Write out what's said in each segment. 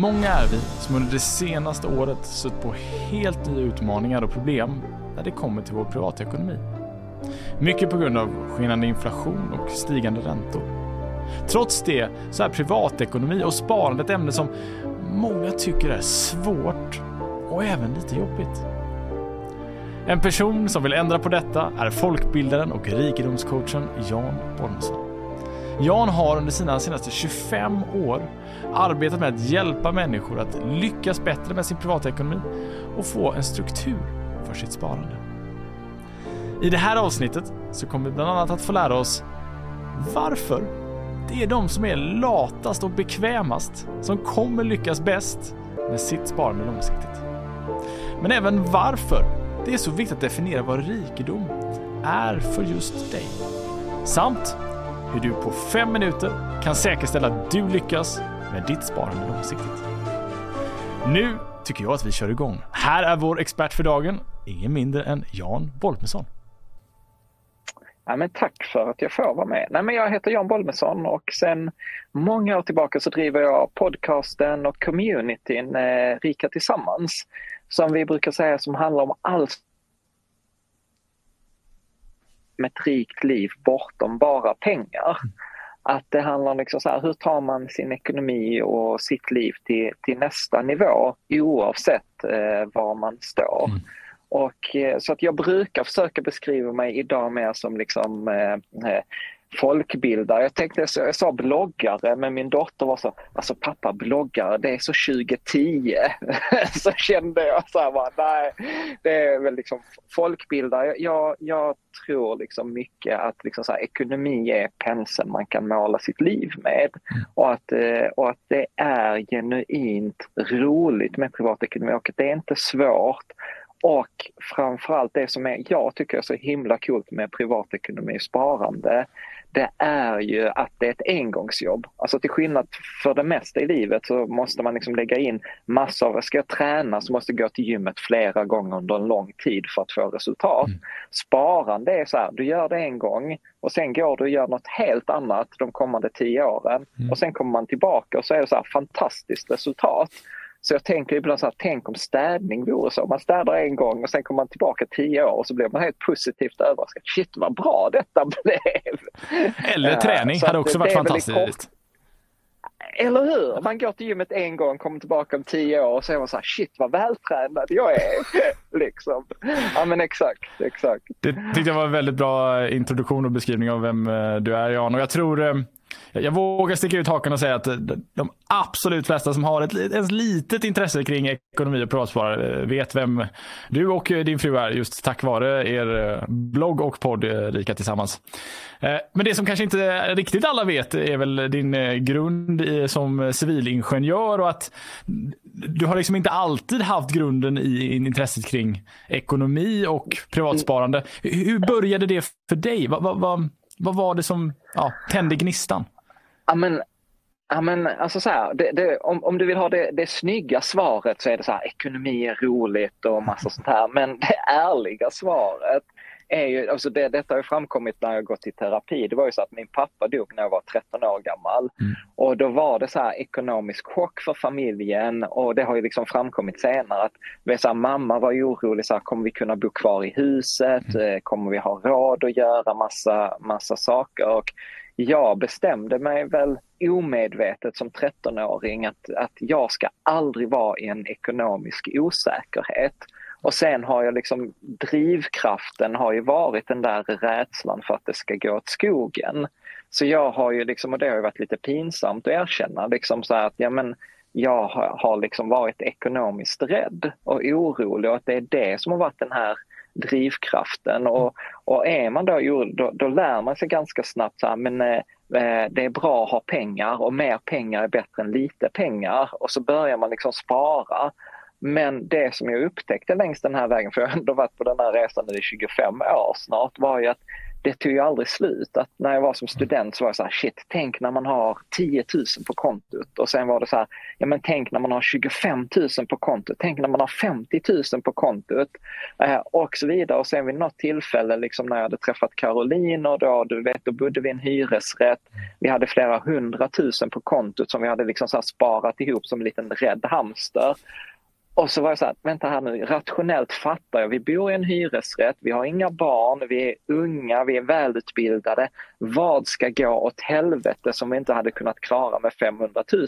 Många är vi som under det senaste året stött på helt nya utmaningar och problem när det kommer till vår privatekonomi. Mycket på grund av skenande inflation och stigande räntor. Trots det så är privatekonomi och sparande ett ämne som många tycker är svårt och även lite jobbigt. En person som vill ändra på detta är folkbildaren och rikedomscoachen Jan Bolmesson. Jan har under sina senaste 25 år arbetat med att hjälpa människor att lyckas bättre med sin privatekonomi och få en struktur för sitt sparande. I det här avsnittet så kommer vi bland annat att få lära oss varför det är de som är latast och bekvämast som kommer lyckas bäst med sitt sparande långsiktigt. Men även varför det är så viktigt att definiera vad rikedom är för just dig. Samt hur du på fem minuter kan säkerställa att du lyckas med ditt sparande långsiktigt. Nu tycker jag att vi kör igång. Här är vår expert för dagen, ingen mindre än Jan Bolmesson. Ja, men tack för att jag får vara med. Nej, men jag heter Jan Bolmesson och sedan många år tillbaka så driver jag podcasten och communityn eh, Rika Tillsammans som vi brukar säga som handlar om allt med ett rikt liv bortom bara pengar. Att det handlar om liksom så här, hur tar man sin ekonomi och sitt liv till, till nästa nivå oavsett eh, var man står. Mm. Och, eh, så att jag brukar försöka beskriva mig idag mer som liksom, eh, eh folkbildare. Jag tänkte, jag sa bloggare, men min dotter var så, alltså pappa bloggare, det är så 2010. så kände jag så här, bara, nej, det är väl liksom folkbildare. Jag, jag tror liksom mycket att liksom så här, ekonomi är penseln man kan måla sitt liv med. Och att, eh, och att det är genuint roligt med privatekonomi och att det är inte svårt. Och framförallt det som är, jag tycker är så himla coolt med privatekonomi och sparande, det är ju att det är ett engångsjobb. Alltså till skillnad för det mesta i livet så måste man liksom lägga in massor av, ska jag träna så måste jag gå till gymmet flera gånger under en lång tid för att få resultat. Mm. Sparande är så här, du gör det en gång och sen går du och gör något helt annat de kommande tio åren mm. och sen kommer man tillbaka och så är det så här fantastiskt resultat. Så jag tänker ibland så här, tänk om städning vore så. Man städar en gång och sen kommer man tillbaka tio år och så blir man helt positivt överraskad. Shit vad bra detta blev! Eller träning uh, hade också varit fantastiskt. Eller hur? Man går till gymmet en gång, kommer tillbaka om tio år och så är man så här, shit vad vältränad jag är. liksom. Ja men exakt, exakt. Det tyckte jag var en väldigt bra introduktion och beskrivning av vem eh, du är Jan. Och jag tror eh, jag vågar sticka ut hakan och säga att eh, de absolut flesta som har ett, ens litet intresse kring ekonomi och privatsparande eh, vet vem du och eh, din fru är just tack vare er blogg och podd Rika Tillsammans. Men det som kanske inte riktigt alla vet är väl din grund som civilingenjör och att du har liksom inte alltid haft grunden i intresset kring ekonomi och privatsparande. Hur började det för dig? Vad, vad, vad vad var det som ja, tände gnistan? Ja, men, ja, men alltså så här, det, det, om, om du vill ha det, det snygga svaret så är det så här, ekonomi är roligt och massa sånt här. Men det ärliga svaret är ju, alltså det, detta har framkommit när jag gått i terapi. Det var ju så att min pappa dog när jag var 13 år gammal. Mm. Och då var det så här ekonomisk chock för familjen och det har ju liksom framkommit senare att så här, mamma var ju orolig, så här, kommer vi kunna bo kvar i huset? Mm. Eh, kommer vi ha råd att göra massa, massa saker? Och jag bestämde mig väl omedvetet som 13-åring att, att jag ska aldrig vara i en ekonomisk osäkerhet. Och sen har jag liksom drivkraften har ju varit den där rädslan för att det ska gå åt skogen. Så jag har ju liksom, och det har ju varit lite pinsamt att erkänna, liksom så att ja men jag har liksom varit ekonomiskt rädd och orolig och att det är det som har varit den här drivkraften. Och, och är man då, då, då lär man sig ganska snabbt så här, men eh, eh, det är bra att ha pengar och mer pengar är bättre än lite pengar. Och så börjar man liksom spara. Men det som jag upptäckte längs den här vägen, för jag har ändå varit på den här resan i 25 år snart, var ju att det tog ju aldrig slut. Att när jag var som student så var jag så här, shit, tänk när man har 10 000 på kontot. Och sen var det så här, ja men tänk när man har 25 000 på kontot. Tänk när man har 50 000 på kontot. Eh, och så vidare. Och sen vid något tillfälle liksom när jag hade träffat Caroline och då, du vet, då bodde vi i en hyresrätt. Vi hade flera hundratusen på kontot som vi hade liksom så sparat ihop som en liten rädd hamster. Och så var jag så här, vänta här nu, rationellt fattar jag, vi bor i en hyresrätt, vi har inga barn, vi är unga, vi är välutbildade. Vad ska gå åt helvete som vi inte hade kunnat klara med 500 000?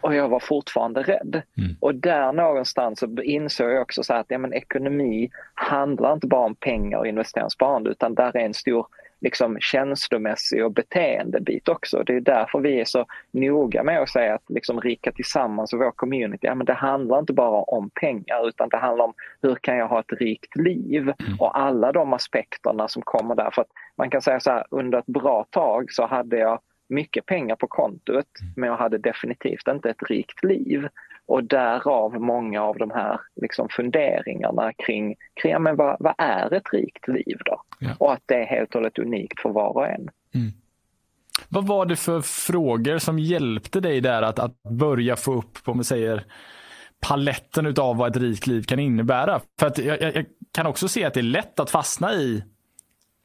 Och jag var fortfarande rädd. Mm. Och där någonstans så insåg jag också så att ja, men ekonomi handlar inte bara om pengar och investeringssparande utan där är en stor liksom känslomässig och beteendebit också. Det är därför vi är så noga med att säga att liksom Rika Tillsammans och vår community, ja, men det handlar inte bara om pengar utan det handlar om hur kan jag ha ett rikt liv mm. och alla de aspekterna som kommer där. För att man kan säga så här, under ett bra tag så hade jag mycket pengar på kontot mm. men jag hade definitivt inte ett rikt liv. Och därav många av de här liksom funderingarna kring, kring men vad, vad är ett rikt liv då? Ja. Och att det är helt och hållet unikt för var och en. Mm. Vad var det för frågor som hjälpte dig där att, att börja få upp, på man säger, paletten utav vad ett rikt liv kan innebära? För att jag, jag, kan också se att det är lätt att fastna i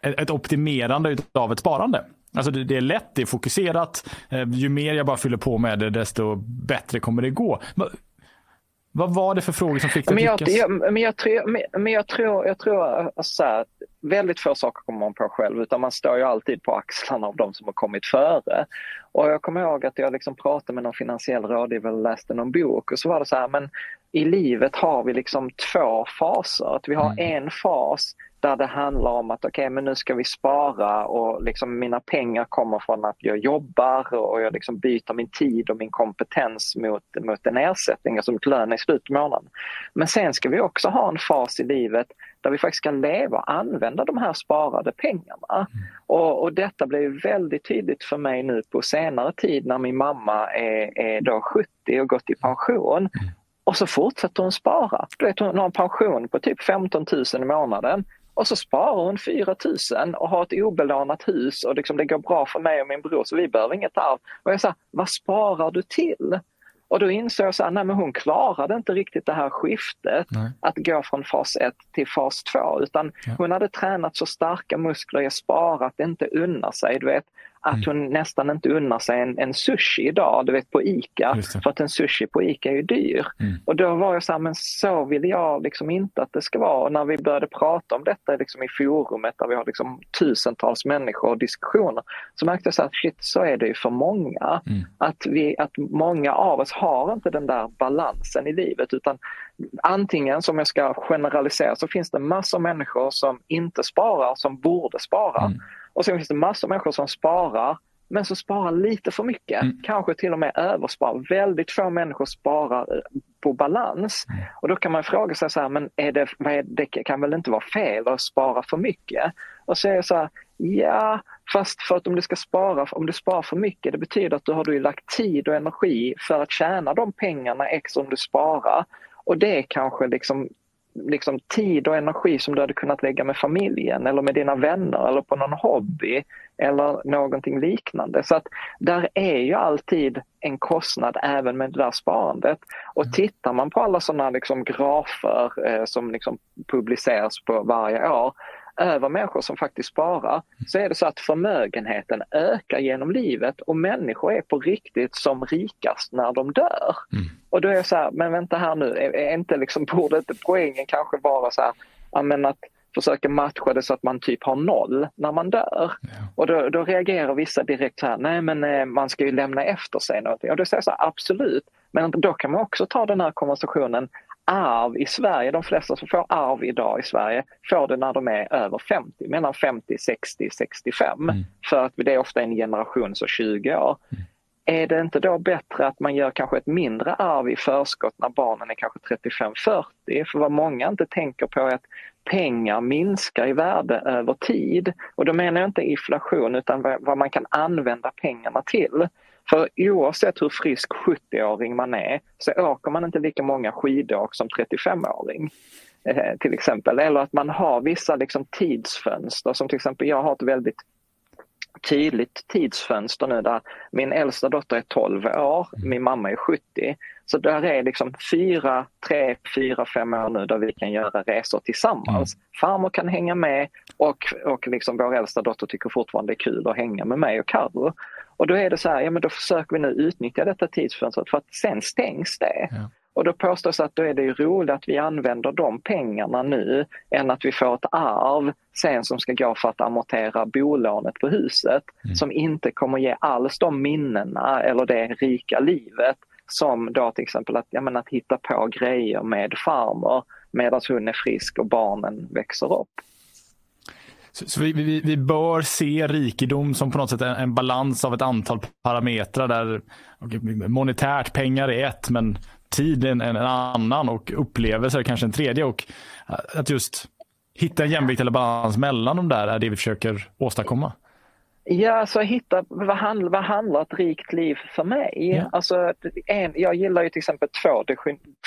ett, ett optimerande utav ett sparande. Alltså det, det, är lätt, det är fokuserat. Eh, ju mer jag bara fyller på med det, desto bättre kommer det gå. Vad var det för frågor som fick dig att lyckas? Jag, men jag tror, men jag tror, jag tror alltså så här, väldigt få saker kommer man på själv utan man står ju alltid på axlarna av de som har kommit före. Och jag kommer ihåg att jag liksom pratade med någon finansiell rådgivare och läste någon bok och så var det så här, men i livet har vi liksom två faser. Att vi har mm. en fas där det handlar om att okej, okay, men nu ska vi spara och liksom mina pengar kommer från att jag jobbar och jag liksom byter min tid och min kompetens mot, mot en ersättning, alltså mot lön i slutet av månaden. Men sen ska vi också ha en fas i livet där vi faktiskt ska leva och använda de här sparade pengarna. Mm. Och, och detta blev väldigt tydligt för mig nu på senare tid när min mamma är, är då 70 och gått i pension. Mm. Och så fortsätter hon spara. Du vet, hon har en pension på typ 15 000 i månaden och så sparar hon 4 000 och har ett obelånat hus och liksom det går bra för mig och min bror så vi behöver inget arv. Och jag sa, vad sparar du till? Och då insåg jag att hon klarade inte riktigt det här skiftet nej. att gå från fas 1 till fas 2 utan ja. hon hade tränat så starka muskler i att spara att inte unna sig. Du vet, att mm. hon nästan inte unnar sig en, en sushi idag, du vet på ICA. För att en sushi på ICA är ju dyr. Mm. Och då var jag så här, men så vill jag liksom inte att det ska vara. Och när vi började prata om detta liksom i forumet där vi har liksom tusentals människor och diskussioner så märkte jag så att shit, så är det ju för många. Mm. Att, vi, att många av oss har inte den där balansen i livet utan antingen, som jag ska generalisera, så finns det massor av människor som inte sparar, som borde spara. Mm. Och sen finns det massor av människor som sparar men som sparar lite för mycket, mm. kanske till och med översparar. Väldigt få människor sparar eh, på balans. Mm. Och då kan man fråga sig så här, men är det, är, det kan väl inte vara fel att spara för mycket? Och så är det så här, ja, fast för att om du ska spara, om du sparar för mycket, det betyder att du har du lagt tid och energi för att tjäna de pengarna extra om du sparar. Och det kanske liksom liksom tid och energi som du hade kunnat lägga med familjen eller med dina vänner eller på någon hobby eller någonting liknande. Så att där är ju alltid en kostnad även med det där sparandet. Och mm. tittar man på alla sådana liksom grafer eh, som liksom publiceras på varje år över människor som faktiskt sparar så är det så att förmögenheten ökar genom livet och människor är på riktigt som rikast när de dör. Mm. Och då är jag så här, men vänta här nu, är, är inte liksom, borde inte poängen kanske vara så här, men att försöka matcha det så att man typ har noll när man dör. Ja. Och då, då, reagerar vissa direkt så här, nej men eh, man ska ju lämna efter sig någonting. Och då säger jag så här, absolut, men då kan man också ta den här konversationen, arv i Sverige, de flesta som får arv idag i Sverige får det när de är över 50, mellan 50, 60, 65. Mm. För att det är ofta en generation så 20 år. Mm. Är det inte då bättre att man gör kanske ett mindre arv i förskott när barnen är kanske 35-40? För vad många inte tänker på är att pengar minskar i värde över tid. Och då menar jag inte inflation utan vad man kan använda pengarna till. För oavsett hur frisk 70-åring man är så åker man inte lika många skidåk som 35-åring. eh, till exempel. Eller att man har vissa liksom, tidsfönster som till exempel jag har ett väldigt tydligt tidsfönster nu där min äldsta dotter är 12 år, mm. min mamma är 70. Så där är liksom fyra, tre, fyra, fem år nu där vi kan göra resor tillsammans. Mm. Farmor kan hänga med och, och liksom vår äldsta dotter tycker fortfarande det är kul att hänga med mig och Carro. Och då är det så här, ja men då försöker vi nu utnyttja detta tidsfönstret för att sen stängs det. Ja. Och då påstås att då är det roligt att vi använder de pengarna nu än att vi får ett arv sen som ska gå för att amortera bolånet på huset mm. som inte kommer ge alls de minnena eller det rika livet som då till exempel att, menar, att hitta på grejer med farmor medan hon är frisk och barnen växer upp. Så, så vi, vi, vi, bör se rikedom som på något sätt en, en balans av ett antal parametrar där okay, monetärt pengar är ett men tid en, en annan och upplevelser kanske en tredje. Och att just hitta en jämvikt eller balans mellan de där är det vi försöker åstadkomma. Ja, alltså hitta vad, handl, vad handlar ett rikt liv för mig? Ja. Alltså, en, jag gillar ju till exempel två,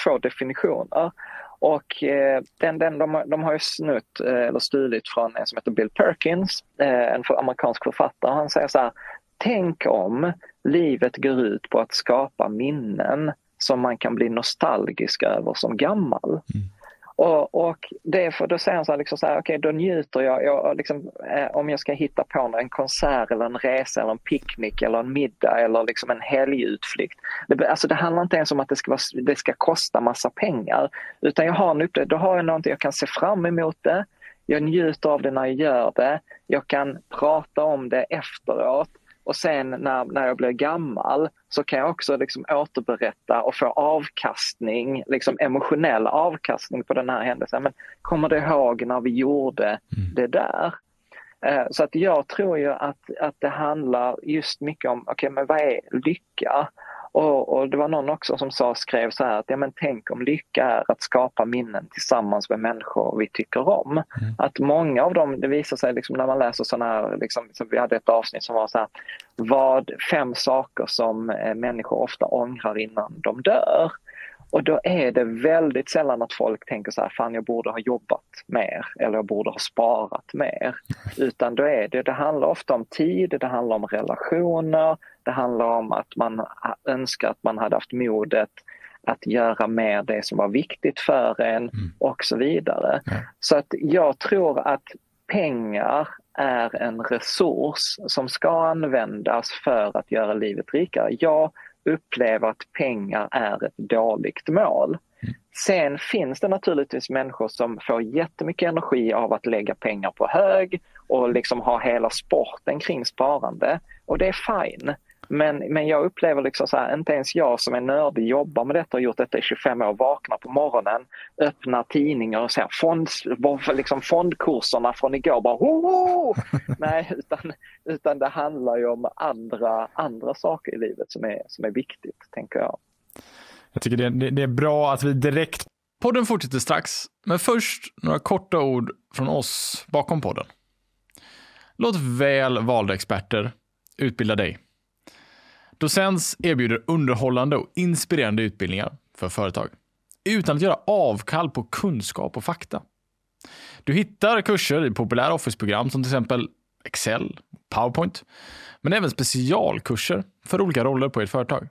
två definitioner. Och eh, den, den, de, de har ju snutt eh, eller stulit från en som heter Bill Perkins, eh, en för, amerikansk författare. Han säger så här, tänk om livet går ut på att skapa minnen som man kan bli nostalgisk över som gammal. Mm. Och, och det för då säger han så här, liksom så här okej okay, då njuter jag, jag liksom, eh, om jag ska hitta på en konsert eller en resa eller en picknick eller en middag eller liksom en helgutflykt. Det, alltså det handlar inte ens om att det ska, vara, det ska kosta massa pengar utan jag har en upplevelse, då har jag någonting jag kan se fram emot det. Jag njuter av det när jag gör det. Jag kan prata om det efteråt och sen när, när jag blir gammal så kan jag också liksom återberätta och få avkastning, liksom emotionell avkastning på den här händelsen. Men kommer du ihåg när vi gjorde mm. det där? Eh, så att jag tror ju att, att det handlar just mycket om, okej okay, men vad är lycka? Och, och, det var någon också som sa, skrev så här att ja, men tänk om lycka är att skapa minnen tillsammans med människor vi tycker om. Mm. Att många av dem, det visar sig liksom när man läser sådana här, liksom, vi hade ett avsnitt som var så här, vad fem saker som eh, människor ofta ångrar innan de dör. Och då är det väldigt sällan att folk tänker så här, fan jag borde ha jobbat mer eller jag borde ha sparat mer. Utan då är det, det handlar ofta om tid, det handlar om relationer, det handlar om att man önskar att man hade haft modet att göra mer det som var viktigt för en mm. och så vidare. Ja. Så att jag tror att pengar är en resurs som ska användas för att göra livet rikare. Jag upplever att pengar är ett dåligt mål. Mm. Sen finns det naturligtvis människor som får jättemycket energi av att lägga pengar på hög och liksom ha hela sporten kring sparande och det är fine. Men, men jag upplever liksom så här, inte ens jag som är nördig jobbar med detta och gjort detta i 25 år, vaknar på morgonen, öppnar tidningar och ser fond, liksom fondkurserna från igår bara Hoho! Nej, utan, utan det handlar ju om andra, andra saker i livet som är, som är viktigt, tänker jag. Jag tycker det, det är bra att vi direkt Podden fortsätter strax, men först några korta ord från oss bakom podden. Låt väl valda experter utbilda dig. Docens erbjuder underhållande och inspirerande utbildningar för företag utan att göra avkall på kunskap och fakta. Du hittar kurser i populära Office-program som till exempel Excel, PowerPoint, men även specialkurser för olika roller på ett företag.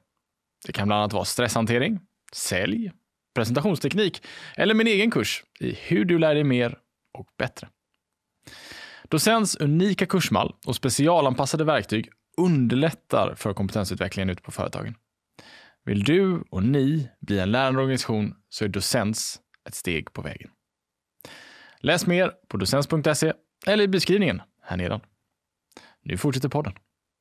Det kan bland annat vara stresshantering, sälj, presentationsteknik eller min egen kurs i hur du lär dig mer och bättre. Docens unika kursmall och specialanpassade verktyg underlättar för kompetensutvecklingen ute på företagen. Vill du och ni bli en lärande organisation så är Docens ett steg på vägen. Läs mer på docens.se eller i beskrivningen här nedan. Nu fortsätter podden.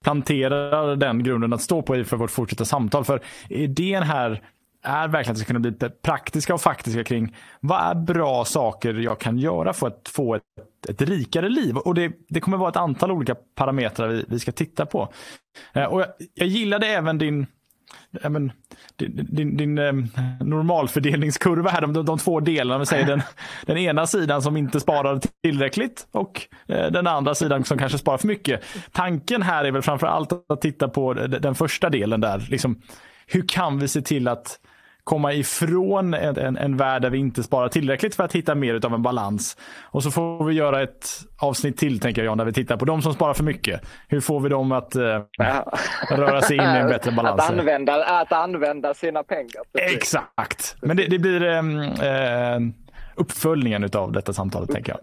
Planterar den grunden att stå på i för vårt fortsatta samtal. För idén här är verkligen att det ska kunna bli praktiska och faktiska kring vad är bra saker jag kan göra för att få ett, ett rikare liv. Och det, det kommer vara ett antal olika parametrar vi, vi ska titta på. Eh, och jag, jag gillade även din men, din, din, din eh, normalfördelningskurva här, de, de två delarna. Vi säger den, den ena sidan som inte sparar tillräckligt och eh, den andra sidan som kanske sparar för mycket. Tanken här är väl framför allt att titta på den första delen där. Liksom, hur kan vi se till att komma ifrån en, en, en värld där vi inte sparar tillräckligt för att hitta mer av en balans. Och så får vi göra ett avsnitt till, tänker jag, när vi tittar på de som sparar för mycket. Hur får vi dem att eh, röra sig in i en bättre balans? Att använda, att använda sina pengar. Exakt. Men det, det blir ehm, eh, uppföljningen av detta samtalet, tänker jag.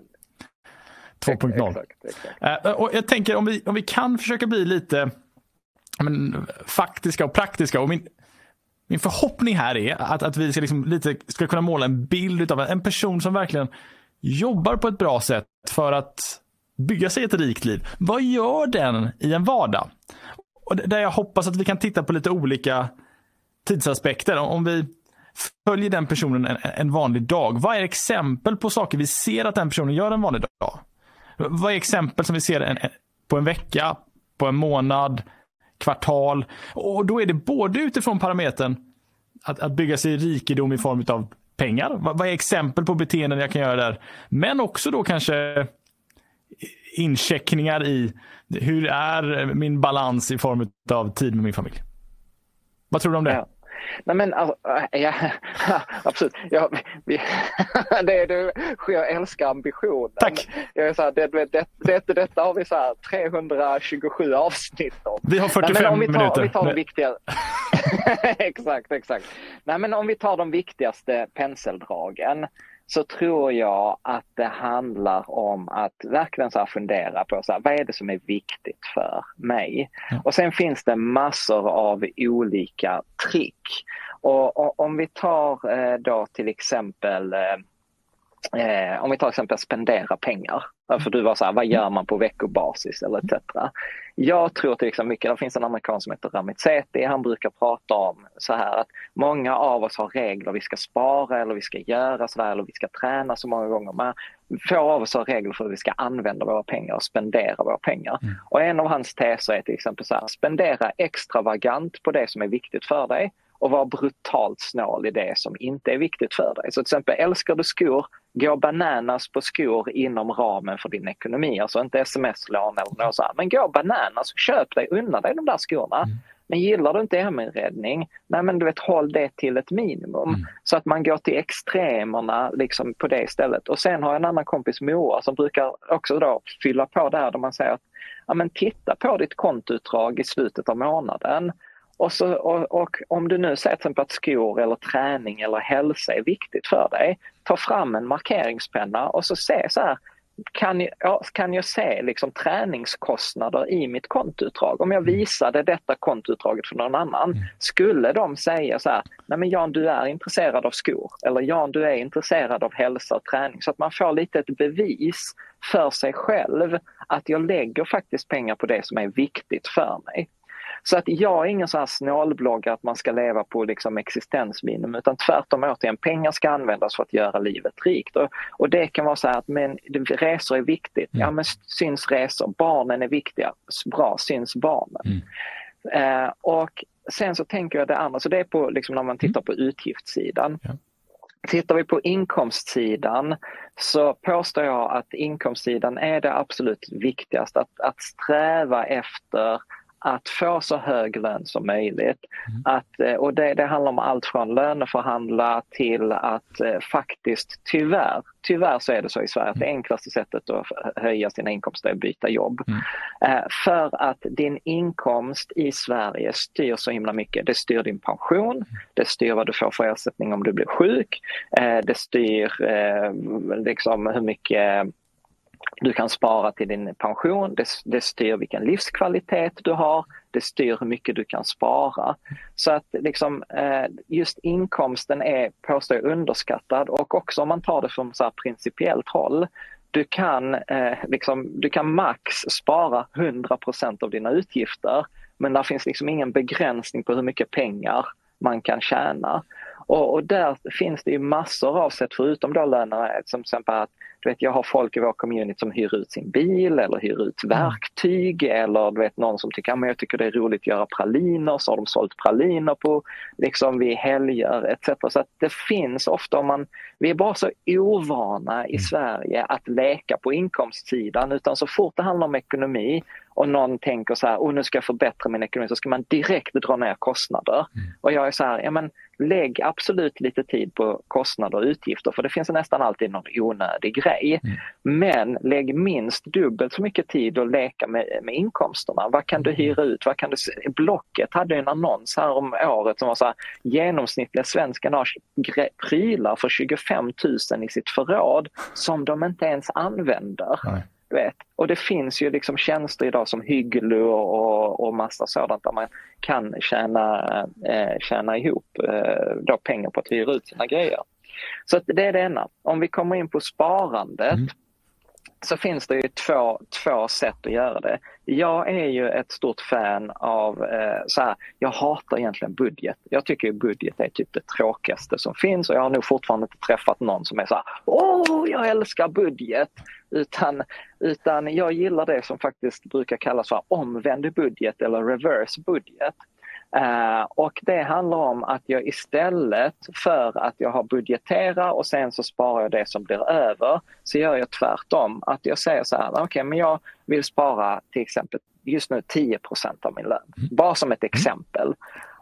2.0. Eh, och jag tänker om vi, om vi kan försöka bli lite men, faktiska och praktiska. Och min, min förhoppning här är att, att vi ska, liksom lite, ska kunna måla en bild av en person som verkligen jobbar på ett bra sätt för att bygga sig ett rikt liv. Vad gör den i en vardag? Och där jag hoppas att vi kan titta på lite olika tidsaspekter. Om vi följer den personen en, en vanlig dag, vad är exempel på saker vi ser att den personen gör en vanlig dag? Vad är exempel som vi ser en, på en vecka, på en månad, kvartal? Och då är det både utifrån parametern att, att bygga sig rikedom i form av pengar. Vad, vad är exempel på beteenden jag kan göra där? Men också då kanske incheckningar i hur är min balans i form av tid med min familj? Vad tror du om det? Ja. Nej men alltså, ja, absolut. Ja, vi, det är det, jag älskar ambitionen. Tack! Jag är så här, det, det, det, detta har vi så här 327 avsnitt om. Vi har 45 Nej, om vi tar, minuter. Om vi tar de viktiga, exakt, exakt. Nej men om vi tar de viktigaste penseldragen så tror jag att det handlar om att verkligen så fundera på så här, vad är det som är viktigt för mig? Och sen finns det massor av olika trick. Och, och om vi tar eh, då till exempel eh, Eh, om vi tar exempel spendera pengar. För du var så här, vad gör man på veckobasis eller etc. Jag tror till exempel mycket, det finns en amerikan som heter Ramit Sethi, han brukar prata om så här att många av oss har regler, vi ska spara eller vi ska göra så där eller vi ska träna så många gånger. Men få av oss har regler för hur vi ska använda våra pengar och spendera våra pengar. Mm. Och en av hans teser är till exempel så här, spendera extravagant på det som är viktigt för dig och vara brutalt snål i det som inte är viktigt för dig. Så till exempel älskar du skor, gå bananas på skor inom ramen för din ekonomi. Alltså inte sms-lån eller något sånt. Men gå bananas köp dig, unna dig de där skorna. Mm. Men gillar du inte heminredning, nej men du vet håll det till ett minimum. Mm. Så att man går till extremerna liksom på det stället. Och sen har jag en annan kompis Moa som brukar också då fylla på där där man säger att ja, men titta på ditt kontoutdrag i slutet av månaden och, så, och, och, om du nu säger till exempel att skor eller träning eller hälsa är viktigt för dig, ta fram en markeringspenna och så se så här, kan jag, kan jag se liksom träningskostnader i mitt kontoutdrag? Om jag visade detta kontoutdraget för någon annan, mm. skulle de säga så här, nej men Jan du är intresserad av skor eller Jan du är intresserad av hälsa och träning så att man får lite ett bevis för sig själv att jag lägger faktiskt pengar på det som är viktigt för mig. Så att jag är ingen sån här snålbloggare att man ska leva på liksom existensminimum utan tvärtom återigen, pengar ska användas för att göra livet rikt. Och, och det kan vara så här att men, resor är viktigt, ja mm. men syns resor, barnen är viktiga, bra, syns barnen. Mm. Eh, och sen så tänker jag det andra, så det är på liksom när man tittar på utgiftssidan. Ja. Tittar vi på inkomstsidan så påstår jag att inkomstsidan är det absolut viktigaste. Att, att sträva efter att få så hög lön som möjligt. Mm. Att, eh, och det, det, handlar om allt från löneförhandla till att eh, faktiskt tyvärr, tyvärr så är det så i Sverige att det mm. enklaste sättet att höja sina inkomster är att byta jobb. Mm. Eh, för att din inkomst i Sverige styr så himla mycket. Det styr din pension, det styr vad du får för ersättning om du blir sjuk, eh, det styr eh, liksom hur mycket du kan spara till din pension, det, det styr vilken livskvalitet du har, det styr hur mycket du kan spara. Så att liksom, eh, just inkomsten är påstår jag underskattad och också om man tar det från så här principiellt håll du kan, eh, liksom, du kan max spara 100% av dina utgifter men det finns liksom ingen begränsning på hur mycket pengar man kan tjäna. Och, och där finns det ju massor av sätt förutom då lönerna, som till exempel att du vet, jag har folk i vår community som hyr ut sin bil eller hyr ut mm. verktyg eller du vet någon som tycker att jag tycker det är roligt att göra praliner så har de sålt praliner på liksom vid helger etc. Så att det finns ofta om man, vi är bara så ovana i mm. Sverige att leka på inkomstsidan utan så fort det handlar om ekonomi och någon tänker så här, oh, nu ska jag förbättra min ekonomi, så ska man direkt dra ner kostnader. Mm. Och jag är så här, ja men lägg absolut lite tid på kostnader och utgifter för det finns nästan alltid någon onödig grej. Mm. Men lägg minst dubbelt så mycket tid att leka med, med inkomsterna. Vad kan du mm. hyra ut? Vad kan du, Blocket hade en annons här om året som var så här, genomsnittliga svensken har prylar för 25 000 i sitt förråd som de inte ens använder. Nej. Vet. Och det finns ju liksom tjänster idag som Hygglu och, och massa sådant där man kan tjäna, eh, tjäna ihop eh, då pengar på att hyra ut sina grejer. Så det är det ena. Om vi kommer in på sparandet mm så finns det ju två, två sätt att göra det. Jag är ju ett stort fan av, eh, så här, jag hatar egentligen budget. Jag tycker budget är typ det tråkigaste som finns och jag har nog fortfarande inte träffat någon som är så här, åh, jag älskar budget. Utan, utan jag gillar det som faktiskt brukar kallas för omvänd budget eller reverse budget. Uh, och det handlar om att jag istället för att jag har budgeterat och sen så sparar jag det som blir över så gör jag tvärtom. Att jag säger så här, okej okay, men jag vill spara till exempel just nu 10% av min lön. Mm. Bara som ett exempel.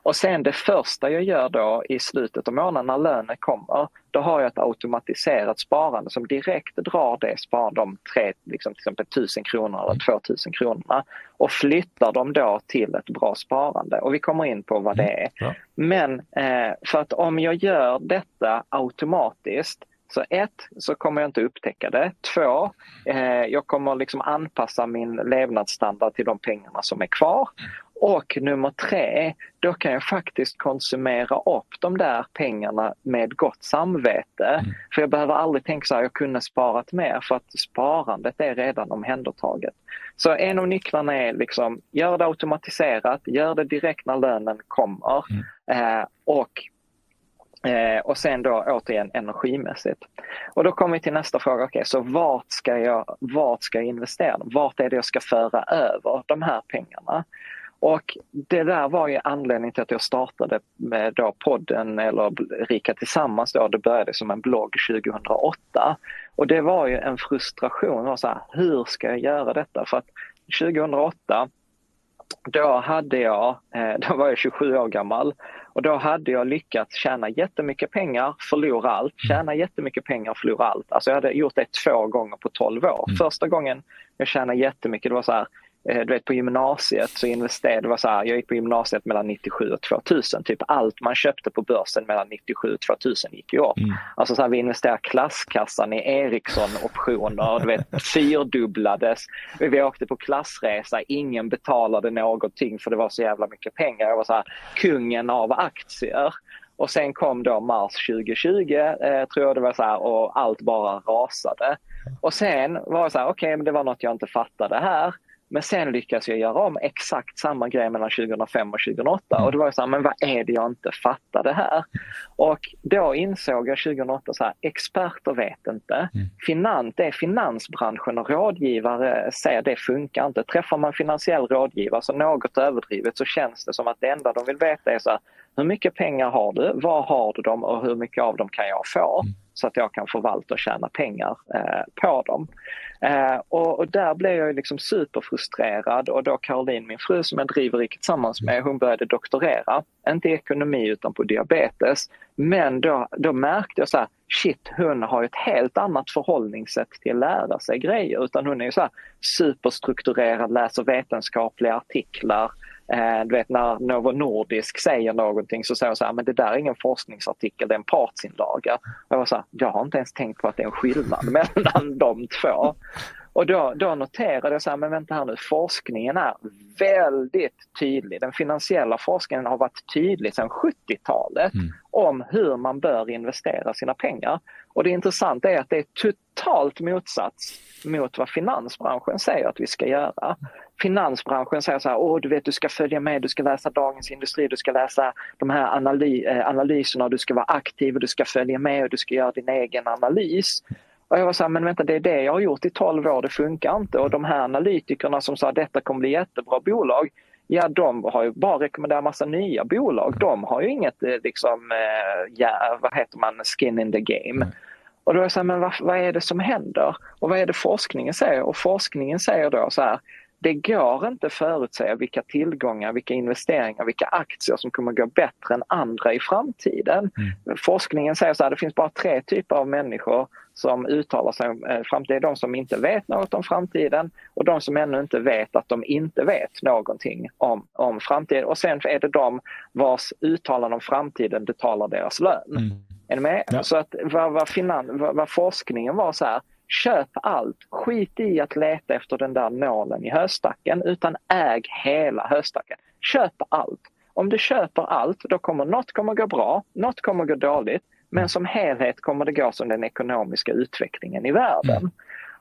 Och sen det första jag gör då i slutet av månaden när lönen kommer, då har jag ett automatiserat sparande som direkt drar det spar, de tre, liksom till exempel 1000 kronor eller 2000 kronorna och flyttar dem då till ett bra sparande. Och vi kommer in på vad det är. Men eh, för att om jag gör detta automatiskt så ett, så kommer jag inte upptäcka det. Två, eh, jag kommer liksom anpassa min levnadsstandard till de pengarna som är kvar. Och nummer tre, då kan jag faktiskt konsumera upp de där pengarna med gott samvete. Mm. För jag behöver aldrig tänka så här, jag kunde sparat mer för att sparandet är redan omhändertaget. Så en av nycklarna är liksom, gör det automatiserat, gör det direkt när lönen kommer. Mm. Eh, och Eh, och sen då återigen energimässigt. Och då kommer vi till nästa fråga, okay, så vart ska, jag, vart ska jag investera? Vart är det jag ska föra över de här pengarna? Och det där var ju anledningen till att jag startade med då podden eller Rika Tillsammans då, det började som en blogg 2008. Och det var ju en frustration, så här, hur ska jag göra detta? För att 2008 då hade jag, eh, då var jag 27 år gammal och då hade jag lyckats tjäna jättemycket pengar, förlora allt, mm. tjäna jättemycket pengar, förlora allt. Alltså jag hade gjort det två gånger på 12 år. Mm. Första gången jag tjänade jättemycket, det var så här, du vet på gymnasiet så investerade, det var så här, jag gick på gymnasiet mellan 97 och 2000. Typ allt man köpte på börsen mellan 97 och 2000 gick ju upp. Mm. Alltså så här, vi investerade klasskassan i Ericsson-optioner, du vet fyrdubblades. Vi åkte på klassresa, ingen betalade någonting för det var så jävla mycket pengar. Jag var så här, kungen av aktier. Och sen kom då mars 2020, eh, tror jag det var så här, och allt bara rasade. Och sen var det så här, okej, okay, men det var något jag inte fattade här. Men sen lyckas jag göra om exakt samma grej mellan 2005 och 2008 mm. och det var så här, men vad är det jag inte fattade här? Och då insåg jag 2008 så här, experter vet inte. Mm. Finans, det är finansbranschen och rådgivare säger det funkar inte. Träffar man finansiell rådgivare så något överdrivet så känns det som att det enda de vill veta är så här, hur mycket pengar har du? Var har du dem och hur mycket av dem kan jag få? Så att jag kan förvalta och tjäna pengar eh, på dem. Eh, och, och, där blev jag liksom superfrustrerad och då Caroline, min fru som jag driver Riket tillsammans med, hon började doktorera. Inte i ekonomi utan på diabetes. Men då, då märkte jag så här, shit hon har ett helt annat förhållningssätt till att lära sig grejer utan hon är så här superstrukturerad, läser vetenskapliga artiklar, du vet när Novo Nordisk säger någonting så säger de så här, men det där är ingen forskningsartikel, det är en partsinlaga. Och jag var så här, jag har inte ens tänkt på att det är en skillnad mellan de två. Och då, då noterade jag så här, men vänta här nu, forskningen är väldigt tydlig. Den finansiella forskningen har varit tydlig sedan 70-talet mm. om hur man bör investera sina pengar. Och det intressanta är att det är totalt motsats mot vad finansbranschen säger att vi ska göra. Finansbranschen säger så här, åh du vet du ska följa med, du ska läsa Dagens Industri, du ska läsa de här analy eh, analyserna, du ska vara aktiv och du ska följa med och du ska göra din egen analys. Och jag var så här, men vänta det är det jag har gjort i 12 år, det funkar inte. Och de här analytikerna som sa att detta kommer bli jättebra bolag, ja de har ju bara rekommenderat massa nya bolag. De har ju inget eh, liksom, eh, ja, vad heter man, skin in the game. Och då är jag så här, men vad, vad, är det som händer? Och vad är det forskningen säger? Och forskningen säger då så här, det går inte förutsäga vilka tillgångar, vilka investeringar, vilka aktier som kommer gå bättre än andra i framtiden. Mm. Forskningen säger så här, det finns bara tre typer av människor som uttalar sig om eh, framtiden. De som inte vet något om framtiden och de som ännu inte vet att de inte vet någonting om, om framtiden. Och sen är det de vars uttalande om framtiden betalar deras lön. Mm. Är ni med? Ja. Så att vad, vad, finan, vad, vad forskningen var så här, köp allt. Skit i att leta efter den där nålen i höstacken utan äg hela höstacken. Köp allt. Om du köper allt då kommer något kommer gå bra, något kommer gå dåligt men som helhet kommer det gå som den ekonomiska utvecklingen i världen. Mm.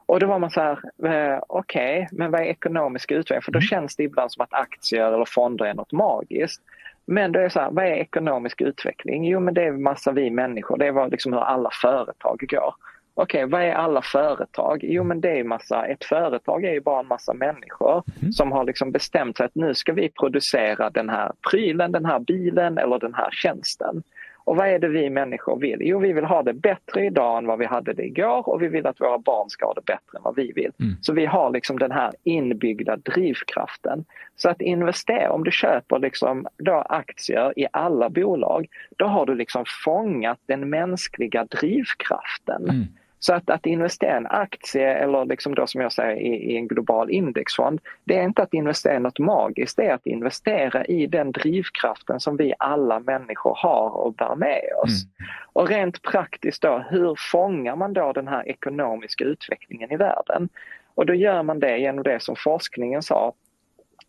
Och då var man så här, eh, okej, okay, men vad är ekonomisk utveckling? För då mm. känns det ibland som att aktier eller fonder är något magiskt. Men det är så här, vad är ekonomisk utveckling? Jo, men det är massa vi människor. Det är liksom hur alla företag går. Okej, okay, vad är alla företag? Jo, men det är massa, ett företag är ju bara en massa människor mm. som har liksom bestämt sig att nu ska vi producera den här prylen, den här bilen eller den här tjänsten. Och vad är det vi människor vill? Jo, vi vill ha det bättre idag än vad vi hade det igår och vi vill att våra barn ska ha det bättre än vad vi vill. Mm. Så vi har liksom den här inbyggda drivkraften. Så att investera, om du köper liksom då aktier i alla bolag, då har du liksom fångat den mänskliga drivkraften. Mm. Så att, att investera i en aktie eller liksom då som jag säger i, i, en global indexfond, det är inte att investera i något magiskt, det är att investera i den drivkraften som vi alla människor har och bär med oss. Mm. Och rent praktiskt då, hur fångar man då den här ekonomiska utvecklingen i världen? Och då gör man det genom det som forskningen sa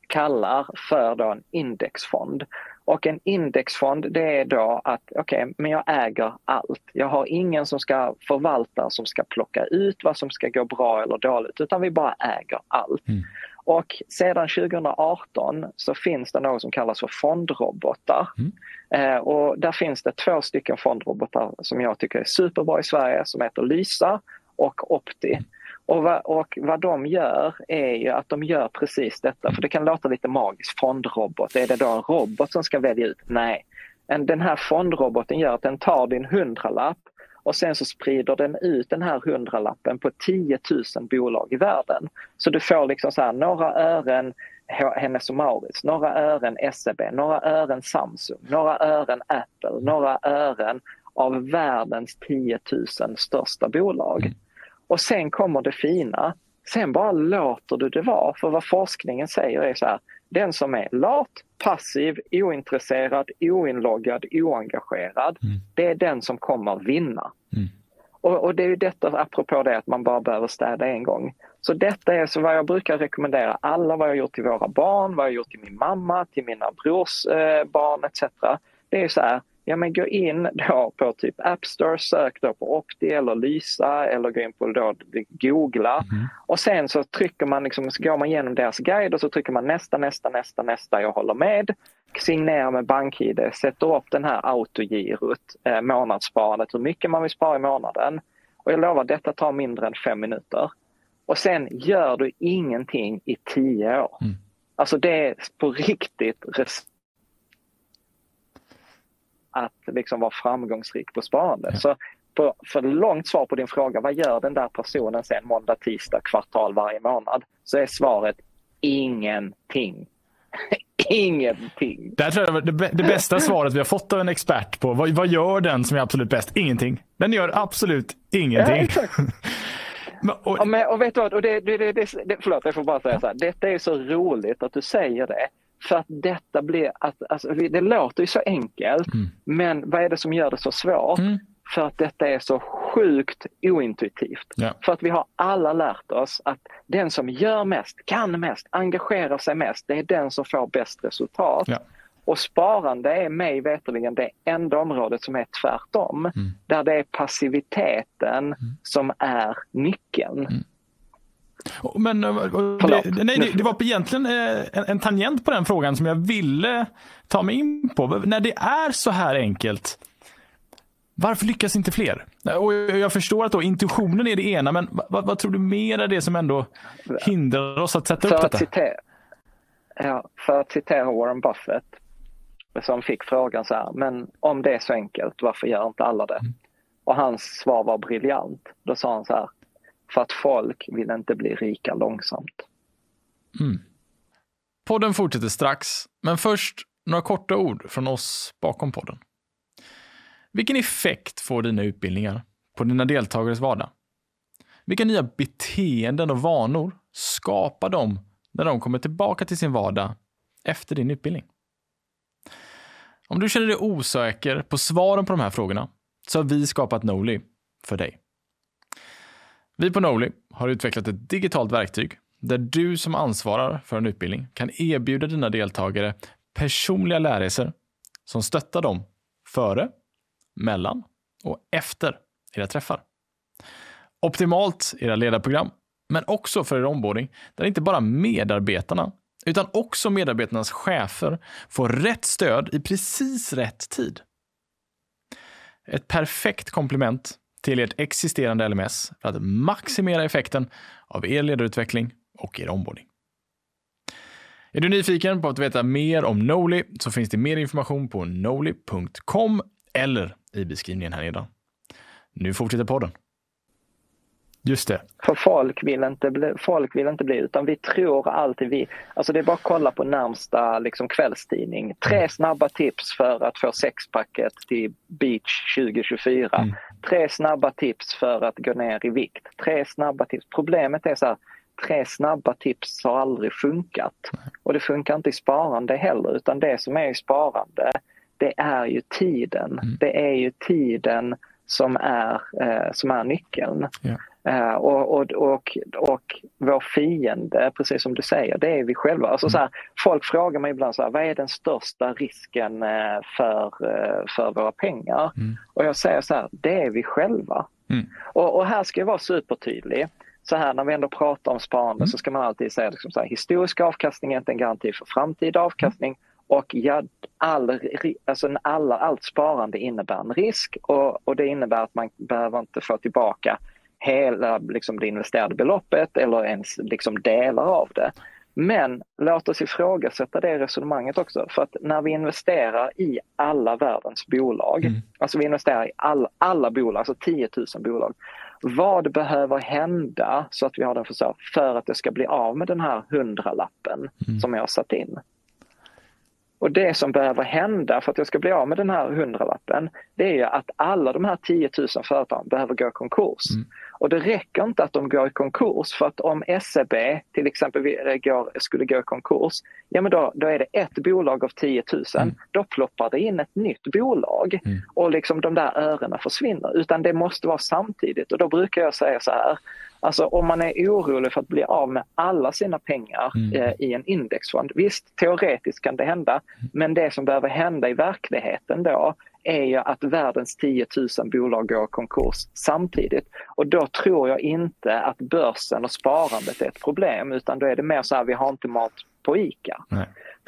kallar för då en indexfond. Och en indexfond det är då att okej, okay, men jag äger allt. Jag har ingen som ska förvalta, som ska plocka ut vad som ska gå bra eller dåligt, utan vi bara äger allt. Mm. Och sedan 2018 så finns det något som kallas för fondrobotar. Mm. Eh, och där finns det två stycken fondrobotar som jag tycker är superbra i Sverige som heter Lysa och Opti. Och vad, och vad de gör är ju att de gör precis detta, för det kan låta lite magiskt, fondrobot, är det då en robot som ska välja ut? Nej, den här fondroboten gör att den tar din hundralapp och sen så sprider den ut den här hundralappen på 10 000 bolag i världen. Så du får liksom så här, några ören Hennes och Mauritz, några ören SEB, några ören Samsung, några ören Apple, några ören av världens 10 000 största bolag. Mm. Och sen kommer det fina. Sen bara låter du det vara. För vad forskningen säger är så här. Den som är lat, passiv, ointresserad, oinloggad, oengagerad. Mm. Det är den som kommer vinna. Mm. Och, och, det är ju detta apropå det att man bara behöver städa en gång. Så detta är så vad jag brukar rekommendera alla, vad jag gjort till våra barn, vad jag gjort till min mamma, till mina brors eh, barn etc. Det är så här, ja men gå in då på typ App Store, sök då på Opti eller Lysa eller gå in på då, googla mm. och sen så trycker man liksom, så går man igenom deras guide och så trycker man nästa, nästa, nästa, nästa, jag håller med. Signerar med BankID, sätter upp den här autogirot, eh, månadssparandet, hur mycket man vill spara i månaden. Och jag lovar, detta tar mindre än fem minuter. Och sen gör du ingenting i tio år. Mm. Alltså det är på riktigt att liksom vara framgångsrik på sparande. Så på, för långt svar på din fråga, vad gör den där personen sen måndag, tisdag, kvartal varje månad? Så är svaret ingenting. ingenting. Det tror jag det, det bästa svaret vi har fått av en expert på. Vad, vad gör den som är absolut bäst? Ingenting. Den gör absolut ingenting. Ja, Men, och... Ja, men, och vet du vad, och det, det, det, det, förlåt jag får bara säga så här. Detta är så roligt att du säger det. För att detta blir, att, alltså, det låter ju så enkelt, mm. men vad är det som gör det så svårt? Mm. För att detta är så sjukt ointuitivt. Ja. För att vi har alla lärt oss att den som gör mest, kan mest, engagerar sig mest, det är den som får bäst resultat. Ja. Och sparande är mig veterligen det enda området som är tvärtom. Mm. Där det är passiviteten mm. som är nyckeln. Mm. Men eh, det, nej, det, det, var egentligen eh, en, en tangent på den frågan som jag ville ta mig in på. När det är så här enkelt, varför lyckas inte fler? Och jag förstår att då intuitionen är det ena, men vad, vad tror du mer är det som ändå hindrar oss att sätta för upp detta? Citera, ja, för att citera Warren Buffett som fick frågan så här, men om det är så enkelt, varför gör inte alla det? Mm. Och hans svar var briljant. Då sa han så här, för att folk vill inte bli rika långsamt. Mm. Podden fortsätter strax, men först några korta ord från oss bakom podden. Vilken effekt får dina utbildningar på dina deltagares vardag? Vilka nya beteenden och vanor skapar de när de kommer tillbaka till sin vardag efter din utbildning? Om du känner dig osäker på svaren på de här frågorna så har vi skapat Noli för dig. Vi på Noli har utvecklat ett digitalt verktyg där du som ansvarar för en utbildning kan erbjuda dina deltagare personliga lärresor som stöttar dem före, mellan och efter era träffar. Optimalt i era ledarprogram, men också för er onboarding där inte bara medarbetarna utan också medarbetarnas chefer får rätt stöd i precis rätt tid. Ett perfekt komplement till ert existerande LMS för att maximera effekten av er ledarutveckling och er onboarding. Är du nyfiken på att veta mer om Noli så finns det mer information på noli.com eller i beskrivningen här nedan. Nu fortsätter podden. Just det. För folk vill inte bli, folk vill inte bli utan vi tror alltid vi, alltså det är bara att kolla på närmsta liksom kvällstidning. Tre mm. snabba tips för att få sexpacket till beach 2024. Mm. Tre snabba tips för att gå ner i vikt. Tre snabba tips. Problemet är så här, tre snabba tips har aldrig funkat. Och det funkar inte i sparande heller utan det som är i sparande det är ju tiden. Mm. Det är ju tiden som är, eh, som är nyckeln. Ja. Uh, och, och, och, och vår fiende, precis som du säger, det är vi själva. Alltså, mm. så här, folk frågar mig ibland så här, vad är den största risken uh, för, uh, för våra pengar? Mm. Och jag säger så här, det är vi själva. Mm. Och, och, här ska jag vara supertydlig. Så här när vi ändå pratar om sparande mm. så ska man alltid säga liksom så här, historisk avkastning är inte en garanti för framtida avkastning. Och ja, all, alltså alla, allt sparande innebär en risk och, och det innebär att man behöver inte få tillbaka hela liksom, det investerade beloppet eller ens liksom, delar av det. Men låt oss ifrågasätta det resonemanget också. För att när vi investerar i alla världens bolag, mm. alltså vi investerar i alla, alla bolag, alltså 10 000 bolag. Vad behöver hända så att vi har den för, för att det ska bli av med den här hundralappen mm. som jag har satt in? Och det som behöver hända för att jag ska bli av med den här hundralappen, det är att alla de här 10 000 företagen behöver gå i konkurs. Mm. Och det räcker inte att de går i konkurs för att om SEB till exempel går, skulle gå i konkurs, ja men då, då är det ett bolag av 10 000, mm. då ploppar det in ett nytt bolag mm. och liksom de där örena försvinner. Utan det måste vara samtidigt och då brukar jag säga så här, Alltså om man är orolig för att bli av med alla sina pengar mm. eh, i en indexfond. Visst, teoretiskt kan det hända, mm. men det som behöver hända i verkligheten då är ju att världens 10 000 bolag går i konkurs samtidigt. Och då tror jag inte att börsen och sparandet är ett problem utan då är det mer så här, vi har inte mat på ICA.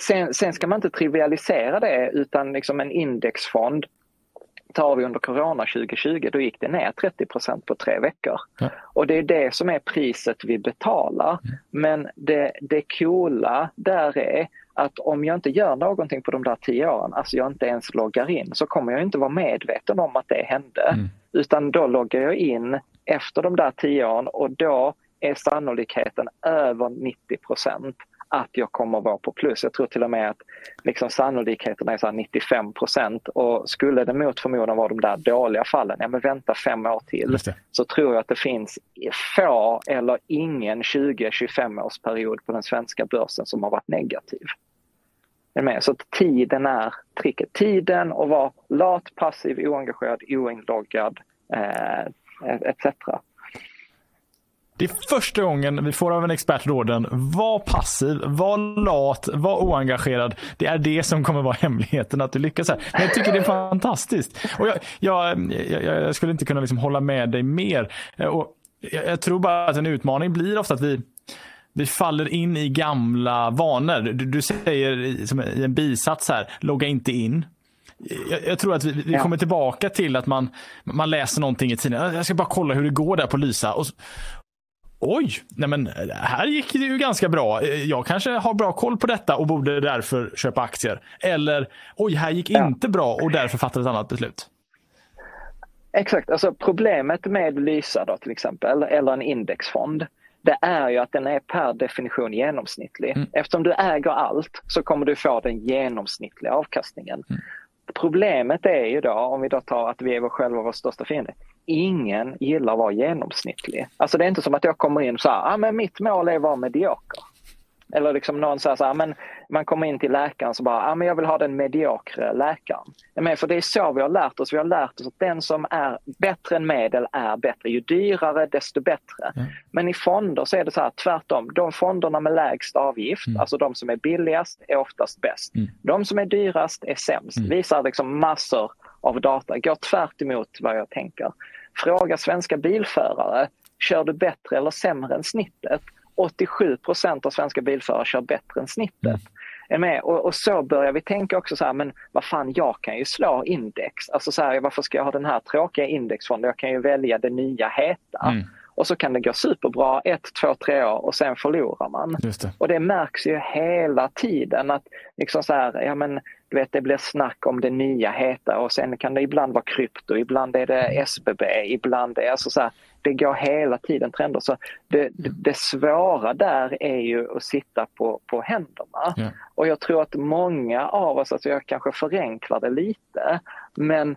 Sen, sen, ska man inte trivialisera det utan liksom en indexfond tar vi under corona 2020, då gick det ner 30% på tre veckor. Ja. Och det är det som är priset vi betalar. Mm. Men det, det coola där är att om jag inte gör någonting på de där tio åren, alltså jag inte ens loggar in, så kommer jag inte vara medveten om att det hände. Mm. Utan då loggar jag in efter de där tio åren och då är sannolikheten över 90 att jag kommer vara på plus. Jag tror till och med att liksom sannolikheten är så 95% och skulle det mot förmodan vara de där dåliga fallen, ja men vänta fem år till, så tror jag att det finns få eller ingen 20-25 årsperiod på den svenska börsen som har varit negativ. Med. Så tiden är tricket. Tiden att vara lat, passiv, oengagerad, oinloggad eh, etc. Det är första gången vi får av en expert råden, var passiv, var lat, var oengagerad. Det är det som kommer vara hemligheten att du lyckas här. Men jag tycker det är fantastiskt. Och jag, jag, jag, jag skulle inte kunna liksom hålla med dig mer. Och jag, tror bara att en utmaning blir ofta att vi vi faller in i gamla vanor. Du, du säger som i en bisats här, logga inte in. Jag, jag, tror att vi, vi kommer tillbaka till att man, man läser någonting i tidningen. Jag ska bara kolla hur det går där på Lysa. Och, Oj, nej men här gick det ju ganska bra. Jag kanske har bra koll på detta och borde därför köpa aktier. Eller oj, här gick ja. inte bra och därför fattade ett annat beslut. Exakt, alltså problemet med Lysa då till exempel, eller en indexfond, det är ju att den är per definition genomsnittlig. Mm. Eftersom du äger allt så kommer du få den genomsnittliga avkastningen. Mm. Problemet är ju då, om vi då tar att vi är vår själva vår största fiende, ingen gillar att vara genomsnittlig. Alltså det är inte som att jag kommer in och säger, ah, men mitt mål är att vara medioker. Eller liksom någon säger så här, ah, men man kommer in till läkaren och bara, ah, men jag vill ha den mediokre läkaren. Men för det är så vi har lärt oss. Vi har lärt oss att den som är bättre än medel är bättre. Ju dyrare desto bättre. Mm. Men i fonder så är det så här tvärtom. De fonderna med lägst avgift, mm. alltså de som är billigast, är oftast bäst. Mm. De som är dyrast är sämst. Mm. Visar liksom massor av data. Går tvärt emot vad jag tänker. Fråga svenska bilförare, kör du bättre eller sämre än snittet? 87 procent av svenska bilförare kör bättre än snittet. Är med? Och, och, så börjar vi tänka också så här, men vad fan, jag kan ju slå index. Alltså så här, varför ska jag ha den här tråkiga indexfonden? Jag kan ju välja det nya heta. Mm. Och så kan det gå superbra ett, två, tre år och sen förlorar man. Det. Och det märks ju hela tiden att liksom så här, ja men du vet det blir snack om det nya heta och sen kan det ibland vara krypto, ibland är det SBB, ibland är det alltså så här, det går hela tiden trender. Så det, det, det, svåra där är ju att sitta på, på händerna. Yeah. Och jag tror att många av oss, alltså jag kanske förenklar det lite, men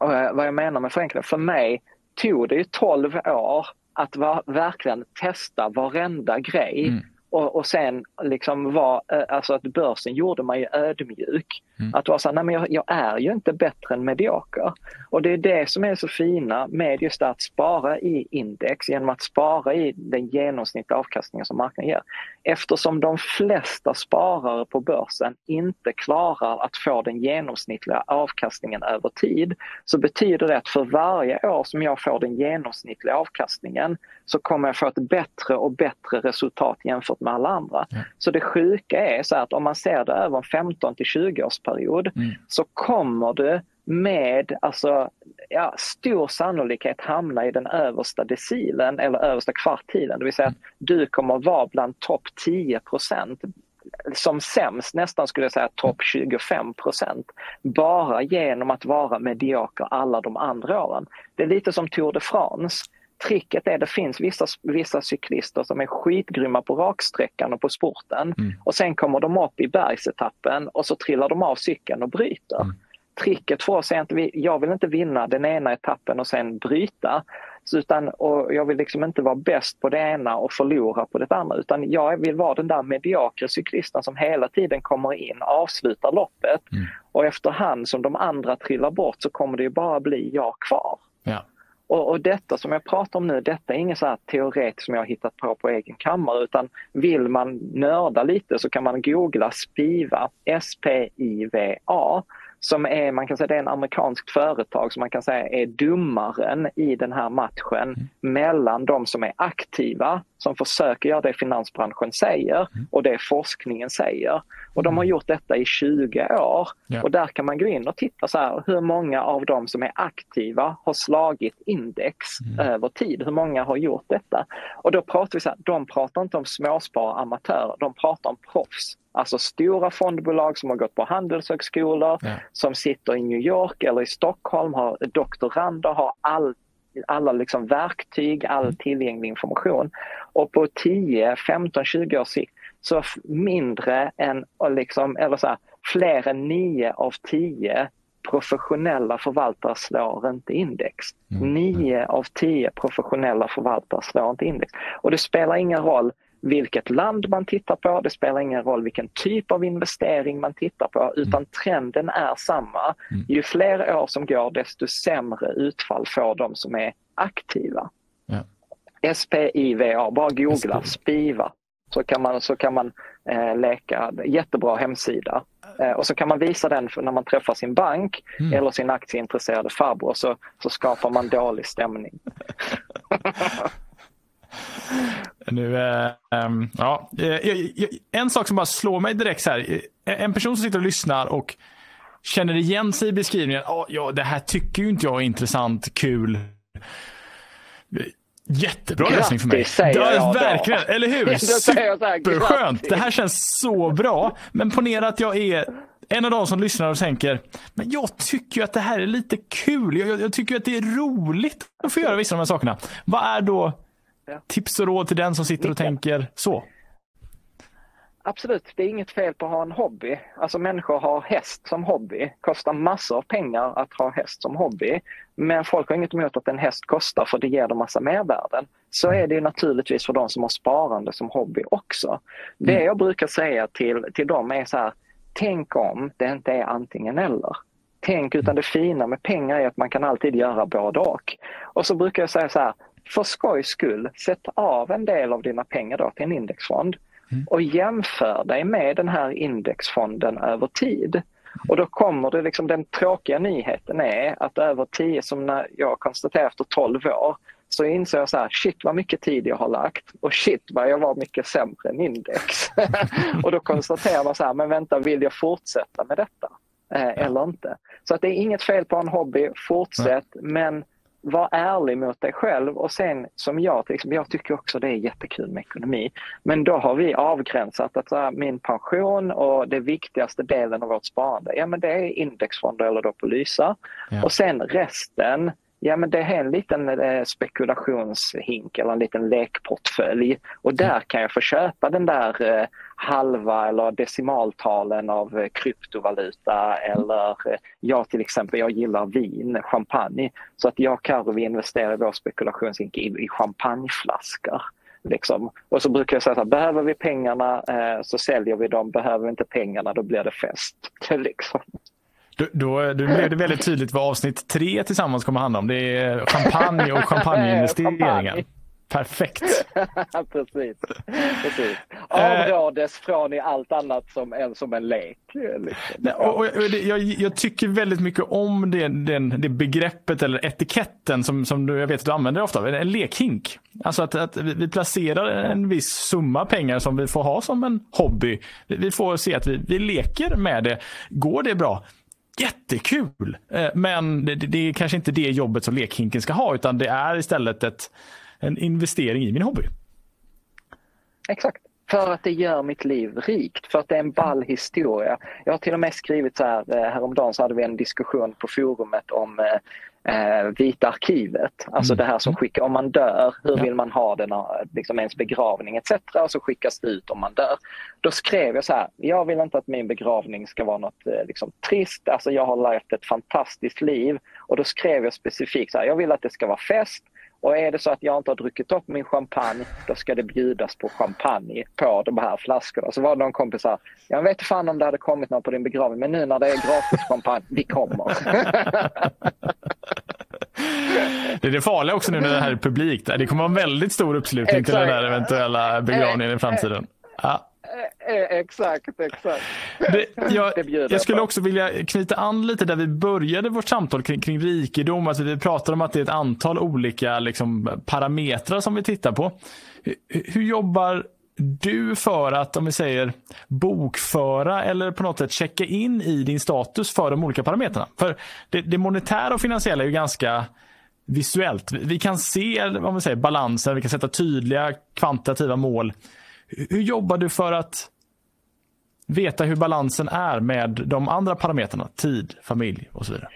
eh, vad jag menar med förenkling, för mig tog det ju 12 år att va, verkligen testa varenda grej mm. Och, och sen liksom var, eh, alltså att börsen gjorde mig ödmjuk. Mm. Att vara så här, nej men jag, jag, är ju inte bättre än medioker. Och det är det som är så fina med just att spara i index genom att spara i den genomsnittliga avkastningen som marknaden ger. Eftersom de flesta sparare på börsen inte klarar att få den genomsnittliga avkastningen över tid så betyder det att för varje år som jag får den genomsnittliga avkastningen så kommer jag få ett bättre och bättre resultat jämfört med alla andra. Mm. Så det sjuka är så att om man ser det över en 15 till 20 års period mm. så kommer du med alltså, ja, stor sannolikhet hamna i den översta decilen eller översta kvartilen. Det vill säga att du kommer vara bland topp 10% som sämst nästan skulle jag säga topp 25% bara genom att vara medioker alla de andra åren. Det är lite som Tour de France tricket är att det finns vissa, vissa cyklister som är skitgrymma på raksträckan och på sporten mm. och sen kommer de upp i bergsetappen och så trillar de av cykeln och bryter. Mm. Tricket för oss är att vi, jag vill inte vinna den ena etappen och sen bryta. Utan, och jag vill liksom inte vara bäst på det ena och förlora på det andra utan jag vill vara den där mediokra cyklisten som hela tiden kommer in, avslutar loppet mm. och efterhand som de andra trillar bort så kommer det ju bara bli jag kvar. Ja. Och, och, detta som jag pratar om nu, detta är inget så här teoret som jag har hittat på på egen kammare utan vill man nörda lite så kan man googla SPIVA, S-P-I-V-A som är, man kan säga det är en amerikanskt företag som man kan säga är dummaren i den här matchen mm. mellan de som är aktiva, som försöker göra det finansbranschen säger mm. och det forskningen säger. Och de har mm. gjort detta i 20 år ja. och där kan man gå in och titta så här, hur många av de som är aktiva har slagit index mm. över tid, hur många har gjort detta? Och då pratar vi så här, de pratar inte om småsparare, amatörer, de pratar om proffs Alltså stora fondbolag som har gått på handelshögskolor, ja. som sitter i New York eller i Stockholm, har doktorander, har all, alla liksom verktyg, all mm. tillgänglig information. Och på 10, 15, 20 års sikt så mindre än, liksom, eller så här, fler än 9 av 10 professionella förvaltare slår inte index. Mm. 9 av 10 professionella förvaltare slår inte index. Och det spelar ingen roll vilket land man tittar på, det spelar ingen roll vilken typ av investering man tittar på utan mm. trenden är samma. Mm. Ju fler år som går desto sämre utfall får de som är aktiva. SPIVA, bara googla SPIVA så kan man, så kan man eh, leka, jättebra hemsida. Eh, och så kan man visa den när man träffar sin bank mm. eller sin aktieintresserade farbror så, så skapar man dålig stämning. Nu, äh, ja, äh, en sak som bara slår mig direkt här. En person som sitter och lyssnar och känner igen sig i beskrivningen. Oh, ja, det här tycker ju inte jag är intressant, kul. Jättebra grattis, lösning för mig. Säger det jag verkligen, då. eller hur? Superskönt. Det här känns så bra. Men ponera att jag är en av de som lyssnar och tänker, men jag tycker ju att det här är lite kul. Jag, jag, tycker att det är roligt att få göra vissa av de här sakerna. Vad är då tips och råd till den som sitter och tänker så? Absolut, det är inget fel på att ha en hobby. Alltså människor har häst som hobby. Kostar massor av pengar att ha häst som hobby. Men folk har inget emot att en häst kostar för det ger dem massa mervärden. Så är det naturligtvis för de som har sparande som hobby också. Det mm. jag brukar säga till, till dem är så här, tänk om det inte är antingen eller. Tänk utan det fina med pengar är att man kan alltid göra både och. Och så brukar jag säga så här, för skojs skull, sätt av en del av dina pengar då till en indexfond mm. och jämför dig med den här indexfonden över tid. Och då kommer det liksom, den tråkiga nyheten är att över 10, som när jag konstaterar efter 12 år, så inser jag så här, shit vad mycket tid jag har lagt och shit vad jag var mycket sämre än index. och då konstaterar man så här, men vänta, vill jag fortsätta med detta? Eh, eller inte. Så att det är inget fel på en hobby, fortsätt, men var ärlig mot dig själv och sen som jag till exempel, jag tycker också det är jättekul med ekonomi. Men då har vi avgränsat att här, min pension och det viktigaste delen av vårt sparande, ja men det är indexfonder eller då på Lysa. Ja. Och sen resten, Ja men det är en liten eh, spekulationshink eller en liten lekportfölj och där kan jag få köpa den där eh, halva eller decimaltalen av eh, kryptovaluta eller jag till exempel, jag gillar vin, champagne så att jag kan vi investerar i vår spekulationshink i, i champagneflaskor. Liksom. Och så brukar jag säga så här, behöver vi pengarna eh, så säljer vi dem, behöver vi inte pengarna då blir det fest. liksom. Då, då, då blev det väldigt tydligt vad avsnitt tre tillsammans kommer handla om. Det är champagne och champagneinvesteringar. Perfekt. precis. precis. Avrådes från i allt annat som en, som en lek. Liksom. Och, och, jag, jag, tycker väldigt mycket om det, den, det begreppet eller etiketten som, som du, jag vet att du använder ofta. En lekhink. Alltså att, att vi placerar en viss summa pengar som vi får ha som en hobby. Vi får se att vi, vi leker med det. Går det bra? jättekul. Eh, men det, det, är kanske inte det jobbet som lekhinken ska ha utan det är istället ett, en investering i min hobby. Exakt. För att det gör mitt liv rikt, för att det är en ball historia. Jag har till och med skrivit så här, eh, häromdagen så hade vi en diskussion på forumet om eh, eh, Vita arkivet. Alltså mm. det här som skickar, om man dör, hur vill man ha den, liksom ens begravning etc. Och så skickas det ut om man dör. Då skrev jag så här, jag vill inte att min begravning ska vara något eh, liksom, trist, alltså jag har levt ett fantastiskt liv. Och då skrev jag specifikt så här, jag vill att det ska vara fest, och är det så att jag inte har druckit upp min champagne, då ska det bjudas på champagne på de här flaskorna. Så var det någon kompis som jag vet inte fan om det hade kommit någon på din begravning, men nu när det är gratis champagne, vi kommer. Det är det farliga också nu när det här är publikt. Det kommer vara en väldigt stor uppslutning Exakt. till den här eventuella begravningen i framtiden. Ja. Eh, eh, exakt, exakt. Det, jag, jag skulle också vilja knyta an lite där vi började vårt samtal kring, kring rikedom. Alltså vi pratar om att det är ett antal olika liksom, parametrar som vi tittar på. Hur, hur jobbar du för att, om vi säger bokföra eller på något sätt checka in i din status för de olika parametrarna? För det, det monetära och finansiella är ju ganska visuellt. Vi kan se om vi säger, balansen, vi kan sätta tydliga kvantitativa mål. Hur jobbar du för att veta hur balansen är med de andra parametrarna? Tid, familj och så vidare.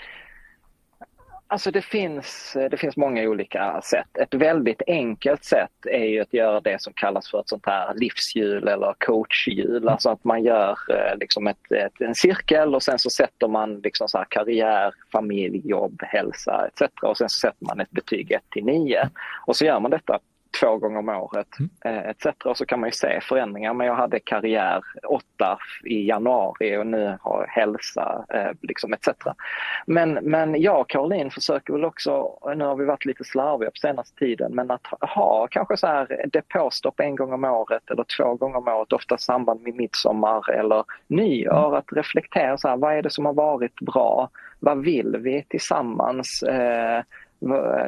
Alltså det finns, det finns många olika sätt. Ett väldigt enkelt sätt är ju att göra det som kallas för ett sånt här livshjul eller coachhjul. Mm. Alltså att man gör eh, liksom ett, ett, en cirkel och sen så sätter man liksom så karriär, familj, jobb, hälsa etc. Och sen så sätter man ett betyg 1 till 9. Och så gör man detta två gånger om året mm. Eh, etc. Och så kan man ju se förändringar. Men jag hade karriär 8 i januari och nu har jag hälsa eh, liksom etc. Men, men jag och Caroline försöker väl också, nu har vi varit lite slarviga på senaste tiden, men att ha kanske så här depåstopp en gång om året eller två gånger om året, ofta i samband med midsommar eller nyår, mm. att reflektera så här, vad är det som har varit bra? Vad vill vi tillsammans? Eh,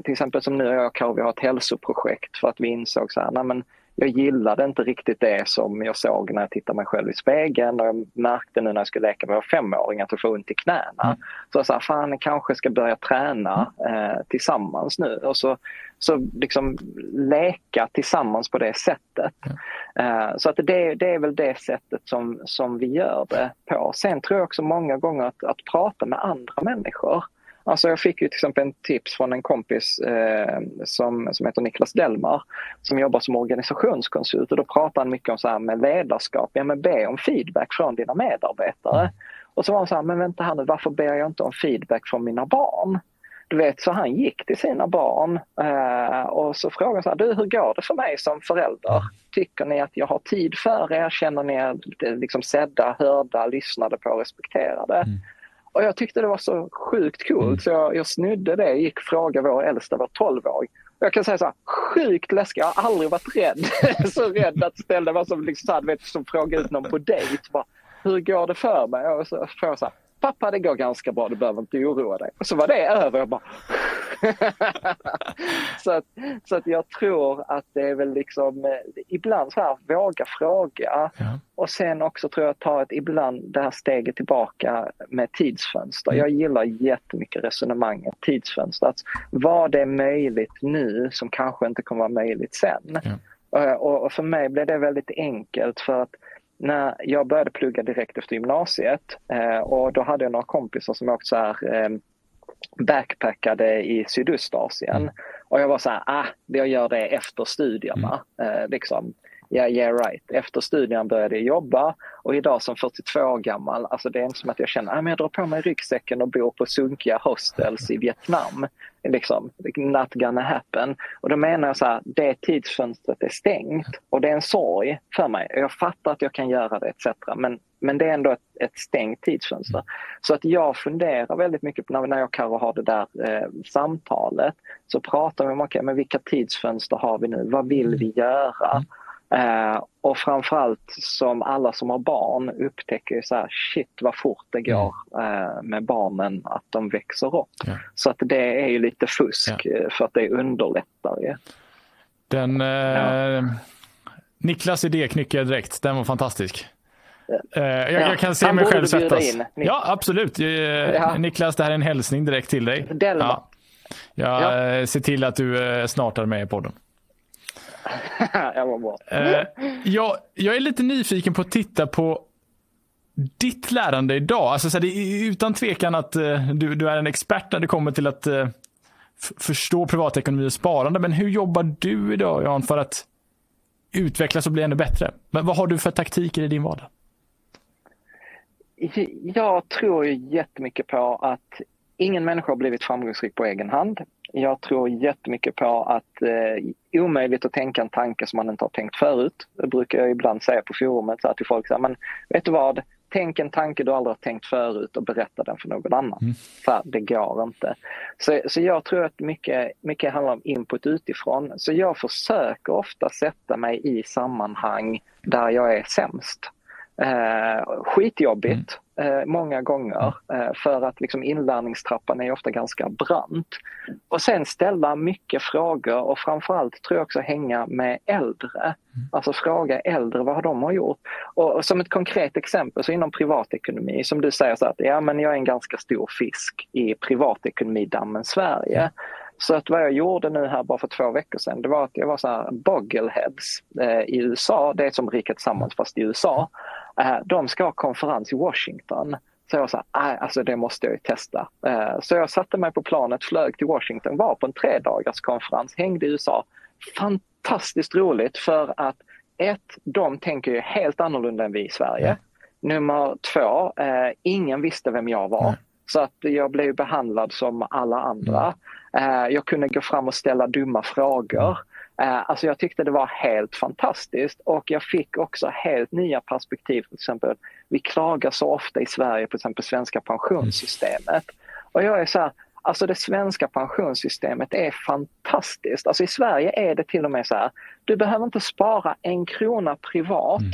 till exempel som nu jag och vi har ett hälsoprojekt för att vi insåg så här, nej men jag gillade inte riktigt det som jag såg när jag tittade mig själv i spegeln och jag märkte nu när jag skulle leka med femåring att jag får ont i knäna. Mm. Så jag sa, fan jag kanske ska börja träna eh, tillsammans nu och så, så liksom leka tillsammans på det sättet. Mm. Eh, så att det, det är väl det sättet som, som vi gör det på. Sen tror jag också många gånger att, att prata med andra människor Alltså jag fick ju till exempel en tips från en kompis eh, som, som heter Niklas Delmar som jobbar som organisationskonsult och då pratar han mycket om så här med ledarskap. Ja men be om feedback från dina medarbetare. Mm. Och så var han så här, men vänta här nu, varför ber jag inte om feedback från mina barn? Du vet, så han gick till sina barn eh, och så frågade han så här, du hur går det för mig som förälder? Tycker ni att jag har tid för er? Känner ni er liksom sedda, hörda, lyssnade på, respekterade? Mm. Och jag tyckte det var så sjukt coolt mm. så jag, jag snudde det, gick och frågade vår äldsta, vår 12-åring. Jag kan säga så här, sjukt läskigt, jag har aldrig varit rädd. så rädd att ställa mig som, liksom, så här, vet, som fråga ut någon på dejt. Bara, hur går det för mig? Och så får jag så här, pappa det går ganska bra, du behöver inte oroa dig. Och så var det över. Jag bara... så, att, så att jag tror att det är väl liksom eh, ibland så här våga fråga ja. och sen också tror jag ta ett ibland det här steget tillbaka med tidsfönster. Mm. Jag gillar jättemycket resonemanget tidsfönster. Att vad är möjligt nu som kanske inte kommer vara möjligt sen. Ja. Eh, och för mig blev det väldigt enkelt för att när jag började plugga direkt efter gymnasiet eh, och då hade jag några kompisar som också är eh, backpackade i Sydostasien. Mm. Och jag var så här, ah, jag gör det efter studierna. Mm. Eh, liksom. Yeah, yeah right. Efter studierna började jag jobba och idag som 42 år gammal, alltså det är inte som att jag känner att ah, jag drar på mig ryggsäcken och bor på sunkiga hostels i Vietnam. Liksom, not gonna happen. Och då menar jag så här, det tidsfönstret är stängt och det är en sorg för mig. Jag fattar att jag kan göra det etc. Men, men det är ändå ett, ett stängt tidsfönster. Så att jag funderar väldigt mycket på när, när jag och Karo har det där eh, samtalet så pratar vi om okay, men vilka tidsfönster har vi nu? Vad vill vi göra? Eh, och framförallt som alla som har barn upptäcker så här, shit vad fort det går eh, med barnen att de växer upp. Ja. Så att det är ju lite fusk ja. Eh, för att det underlättar ju. Den, eh, ja. Niklas idé knycker jag direkt, den var fantastisk. Uh, jag, jag, kan se mig själv svettas. In, ja, absolut. Uh, Niklas, det här är en hälsning direkt till dig. Delma. Ja. Jag ser till att du snart är med i podden. jag var bra. Eh, jag, jag är lite nyfiken på att titta på ditt lärande idag. Alltså, så här, det är utan tvekan att uh, du, du är en expert när det kommer till att uh, förstå privatekonomi och sparande. Men hur jobbar du idag Jan för att utvecklas och bli ännu bättre? Men vad har du för taktiker i din vardag? Jag tror ju jättemycket på att ingen människa har blivit framgångsrik på egen hand. Jag tror jättemycket på att eh, omöjligt att tänka en tanke som man inte har tänkt förut. Det brukar jag ibland säga på forumet så här till folk. Så här, men vet du vad? Tänk en tanke du aldrig har tänkt förut och berätta den för någon annan. Mm. För det går inte. Så, så jag tror att mycket, mycket handlar om input utifrån. Så jag försöker ofta sätta mig i sammanhang där jag är sämst. Eh, skitjobbigt mm. eh, många gånger mm. eh, för att liksom inlärningstrappan är ofta ganska brant. Och sen ställa mycket frågor och framförallt tror jag också hänga med äldre. Mm. Alltså fråga äldre vad har de har gjort. Och, och, som ett konkret exempel så inom privatekonomi som du säger så att ja men jag är en ganska stor fisk i privatekonomidammen Sverige. Så att vad jag gjorde nu här bara för två veckor sedan det var att jag var så här boggleheads eh, i USA, det är som Riket Tillsammans fast i USA. Eh, de ska ha konferens i Washington. Så jag sa, alltså det måste jag ju testa. Eh, så jag satte mig på planet, flög till Washington, var på en tre dagars konferens, hängde i USA. Fantastiskt roligt för att ett, de tänker ju helt annorlunda än vi i Sverige. Mm. Nummer två, eh, ingen visste vem jag var. Mm. Så att jag blev behandlad som alla andra. Mm. Jag kunde gå fram och ställa dumma frågor. Eh, alltså jag tyckte det var helt fantastiskt och jag fick också helt nya perspektiv. Till exempel, vi klagar så ofta i Sverige på exempel svenska pensionssystemet. Och jag är så här, alltså det svenska pensionssystemet är fantastiskt. Alltså i Sverige är det till och med så här, du behöver inte spara en krona privat mm.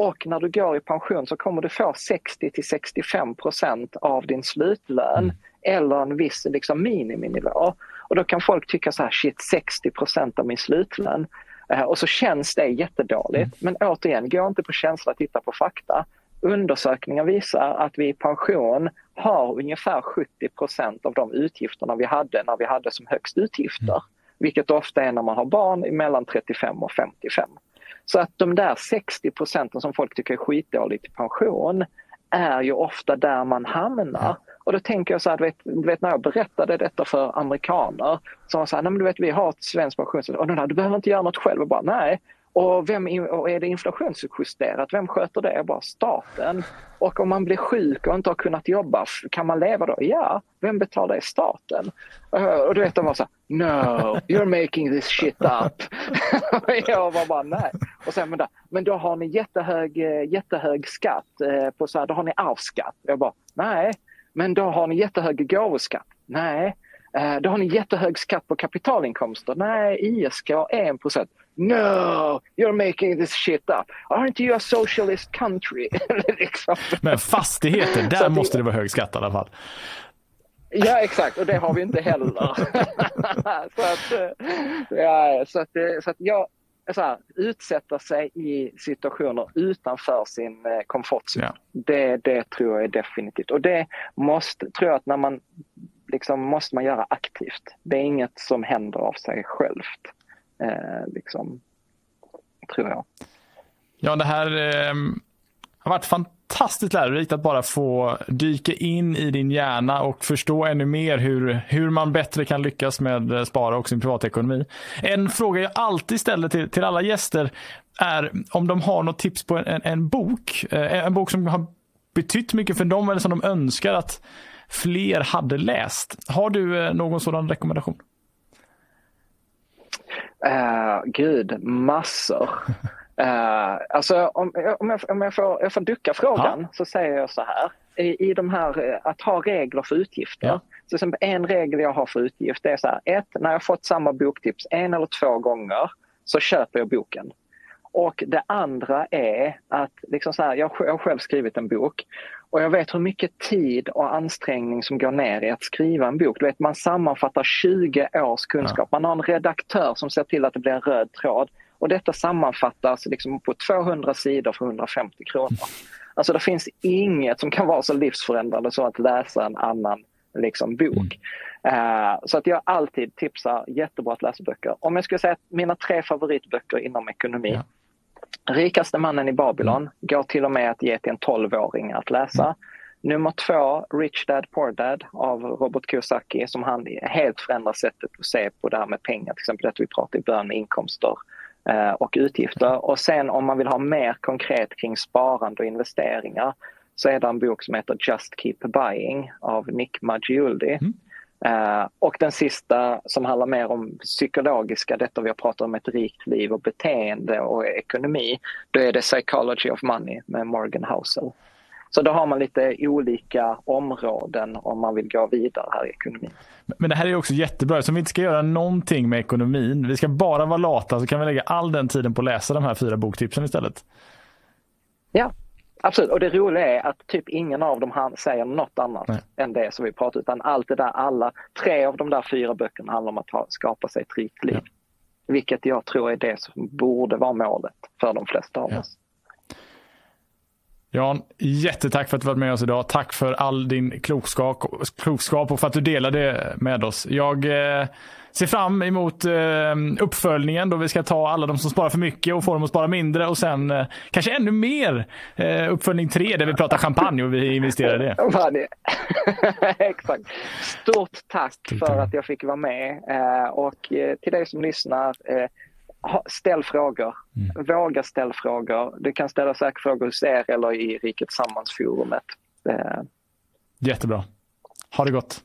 Och när du går i pension så kommer du få 60 till 65 procent av din slutlön mm. eller en viss liksom, miniminivå. Och då kan folk tycka så här, shit 60% av min slutlön. Eh, och så känns det jättedåligt. Mm. Men återigen, gå inte på känsla, titta på fakta. Undersökningar visar att vi i pension har ungefär 70% av de utgifterna vi hade när vi hade som högst utgifter. Mm. Vilket ofta är när man har barn mellan 35 och 55. Så att de där 60 procenten som folk tycker är skitdåligt i pension är ju ofta där man hamnar. Och då tänker jag så här, du vet, du vet när jag berättade detta för amerikaner, så här, nej men du vet vi har ett svenskt pensionssystem och de där, du behöver inte göra något själv. Och bara, nej, och, vem, och är det inflationsjusterat, vem sköter det? Bara staten. Och om man blir sjuk och inte har kunnat jobba, kan man leva då? Ja, vem betalar det? Staten. Och du vet, de var så här, no, you're making this shit up. jag var bara, nej. Och sen, men, då, men då har ni jättehög, jättehög skatt, eh, på så här, då har ni arvsskatt. Jag bara, nej. Men då har ni jättehög gåvoskatt. Nej. Eh, då har ni jättehög skatt på kapitalinkomster. Nej, ISK 1 procent. No, you're making this shit up. Aren't you a socialist country? liksom. Men fastigheter, där måste det vara hög skatt i alla fall. Ja exakt och det har vi inte heller. så att, eh, ja, så att, så att jag, så här, utsätta sig i situationer utanför sin eh, komfortzon. Ja. Det, det tror jag är definitivt. Och det måste, tror jag att när man liksom måste man göra aktivt. Det är inget som händer av sig självt. Eh, liksom, tror jag. Ja, det här eh, har varit fantastiskt Fantastiskt lärorikt att bara få dyka in i din hjärna och förstå ännu mer hur, hur man bättre kan lyckas med eh, spara och sin privatekonomi. En fråga jag alltid ställer till, till alla gäster är om de har något tips på en, en bok. Eh, en bok som har betytt mycket för dem eller som de önskar att fler hade läst. Har du eh, någon sådan rekommendation? Uh, gud, massor. Uh, alltså om, om, jag, om jag, får, jag får ducka frågan ja. så säger jag så här. I, I de här att ha regler för utgifter. Ja. Så en regel jag har för utgift är så här. Ett, när jag fått samma boktips en eller två gånger så köper jag boken. Och det andra är att liksom så här, jag, jag har själv skrivit en bok och jag vet hur mycket tid och ansträngning som går ner i att skriva en bok. Du vet, man sammanfattar 20 års kunskap. Man har en redaktör som ser till att det blir en röd tråd. Och detta sammanfattas liksom på 200 sidor för 150 kronor. Alltså det finns inget som kan vara så livsförändrande som att läsa en annan liksom, bok. Uh, så att jag alltid tipsar jättebra att läsa böcker. Om jag skulle säga att mina tre favoritböcker inom ekonomi ja. Rikaste mannen i Babylon mm. går till och med att ge till en 12-åring att läsa. Mm. Nummer två, Rich Dad Poor Dad av Robert Kiyosaki som han helt förändrar sättet att se på det här med pengar, till exempel att vi pratar i början med inkomster och utgifter. Och sen om man vill ha mer konkret kring sparande och investeringar så är det en bok som heter Just Keep Buying av Nick Maggiuldi. Mm. Uh, och den sista som handlar mer om psykologiska, detta vi har pratat om ett rikt liv och beteende och ekonomi, då är det Psychology of Money med Morgan Housel. Så då har man lite olika områden om man vill gå vidare här i ekonomin. Men det här är också jättebra, som vi inte ska göra någonting med ekonomin, vi ska bara vara lata så kan vi lägga all den tiden på att läsa de här fyra boktipsen istället. Ja, Absolut, och det roliga är att typ ingen av dem säger något annat Nej. än det som vi pratar utan allt det där, alla, tre av de där fyra böckerna handlar om att ha, skapa sig ett rikt liv. Ja. Vilket jag tror är det som borde vara målet för de flesta av ja. oss. Jan, jättetack för att du varit med oss idag. Tack för all din klokskap, klokskap och för att du delade med oss. Jag eh, ser fram emot eh, uppföljningen då vi ska ta alla de som sparar för mycket och få dem att spara mindre och sen eh, kanske ännu mer uppföljning tre där vi pratar champagne och vi investerar i det. Exakt. Stort tack för att jag fick vara med och till dig som lyssnar ställ frågor. Mm. Våga ställa frågor. Du kan ställa säkert frågor hos er eller i Riket Sammansforumet. Jättebra. Ha det gott.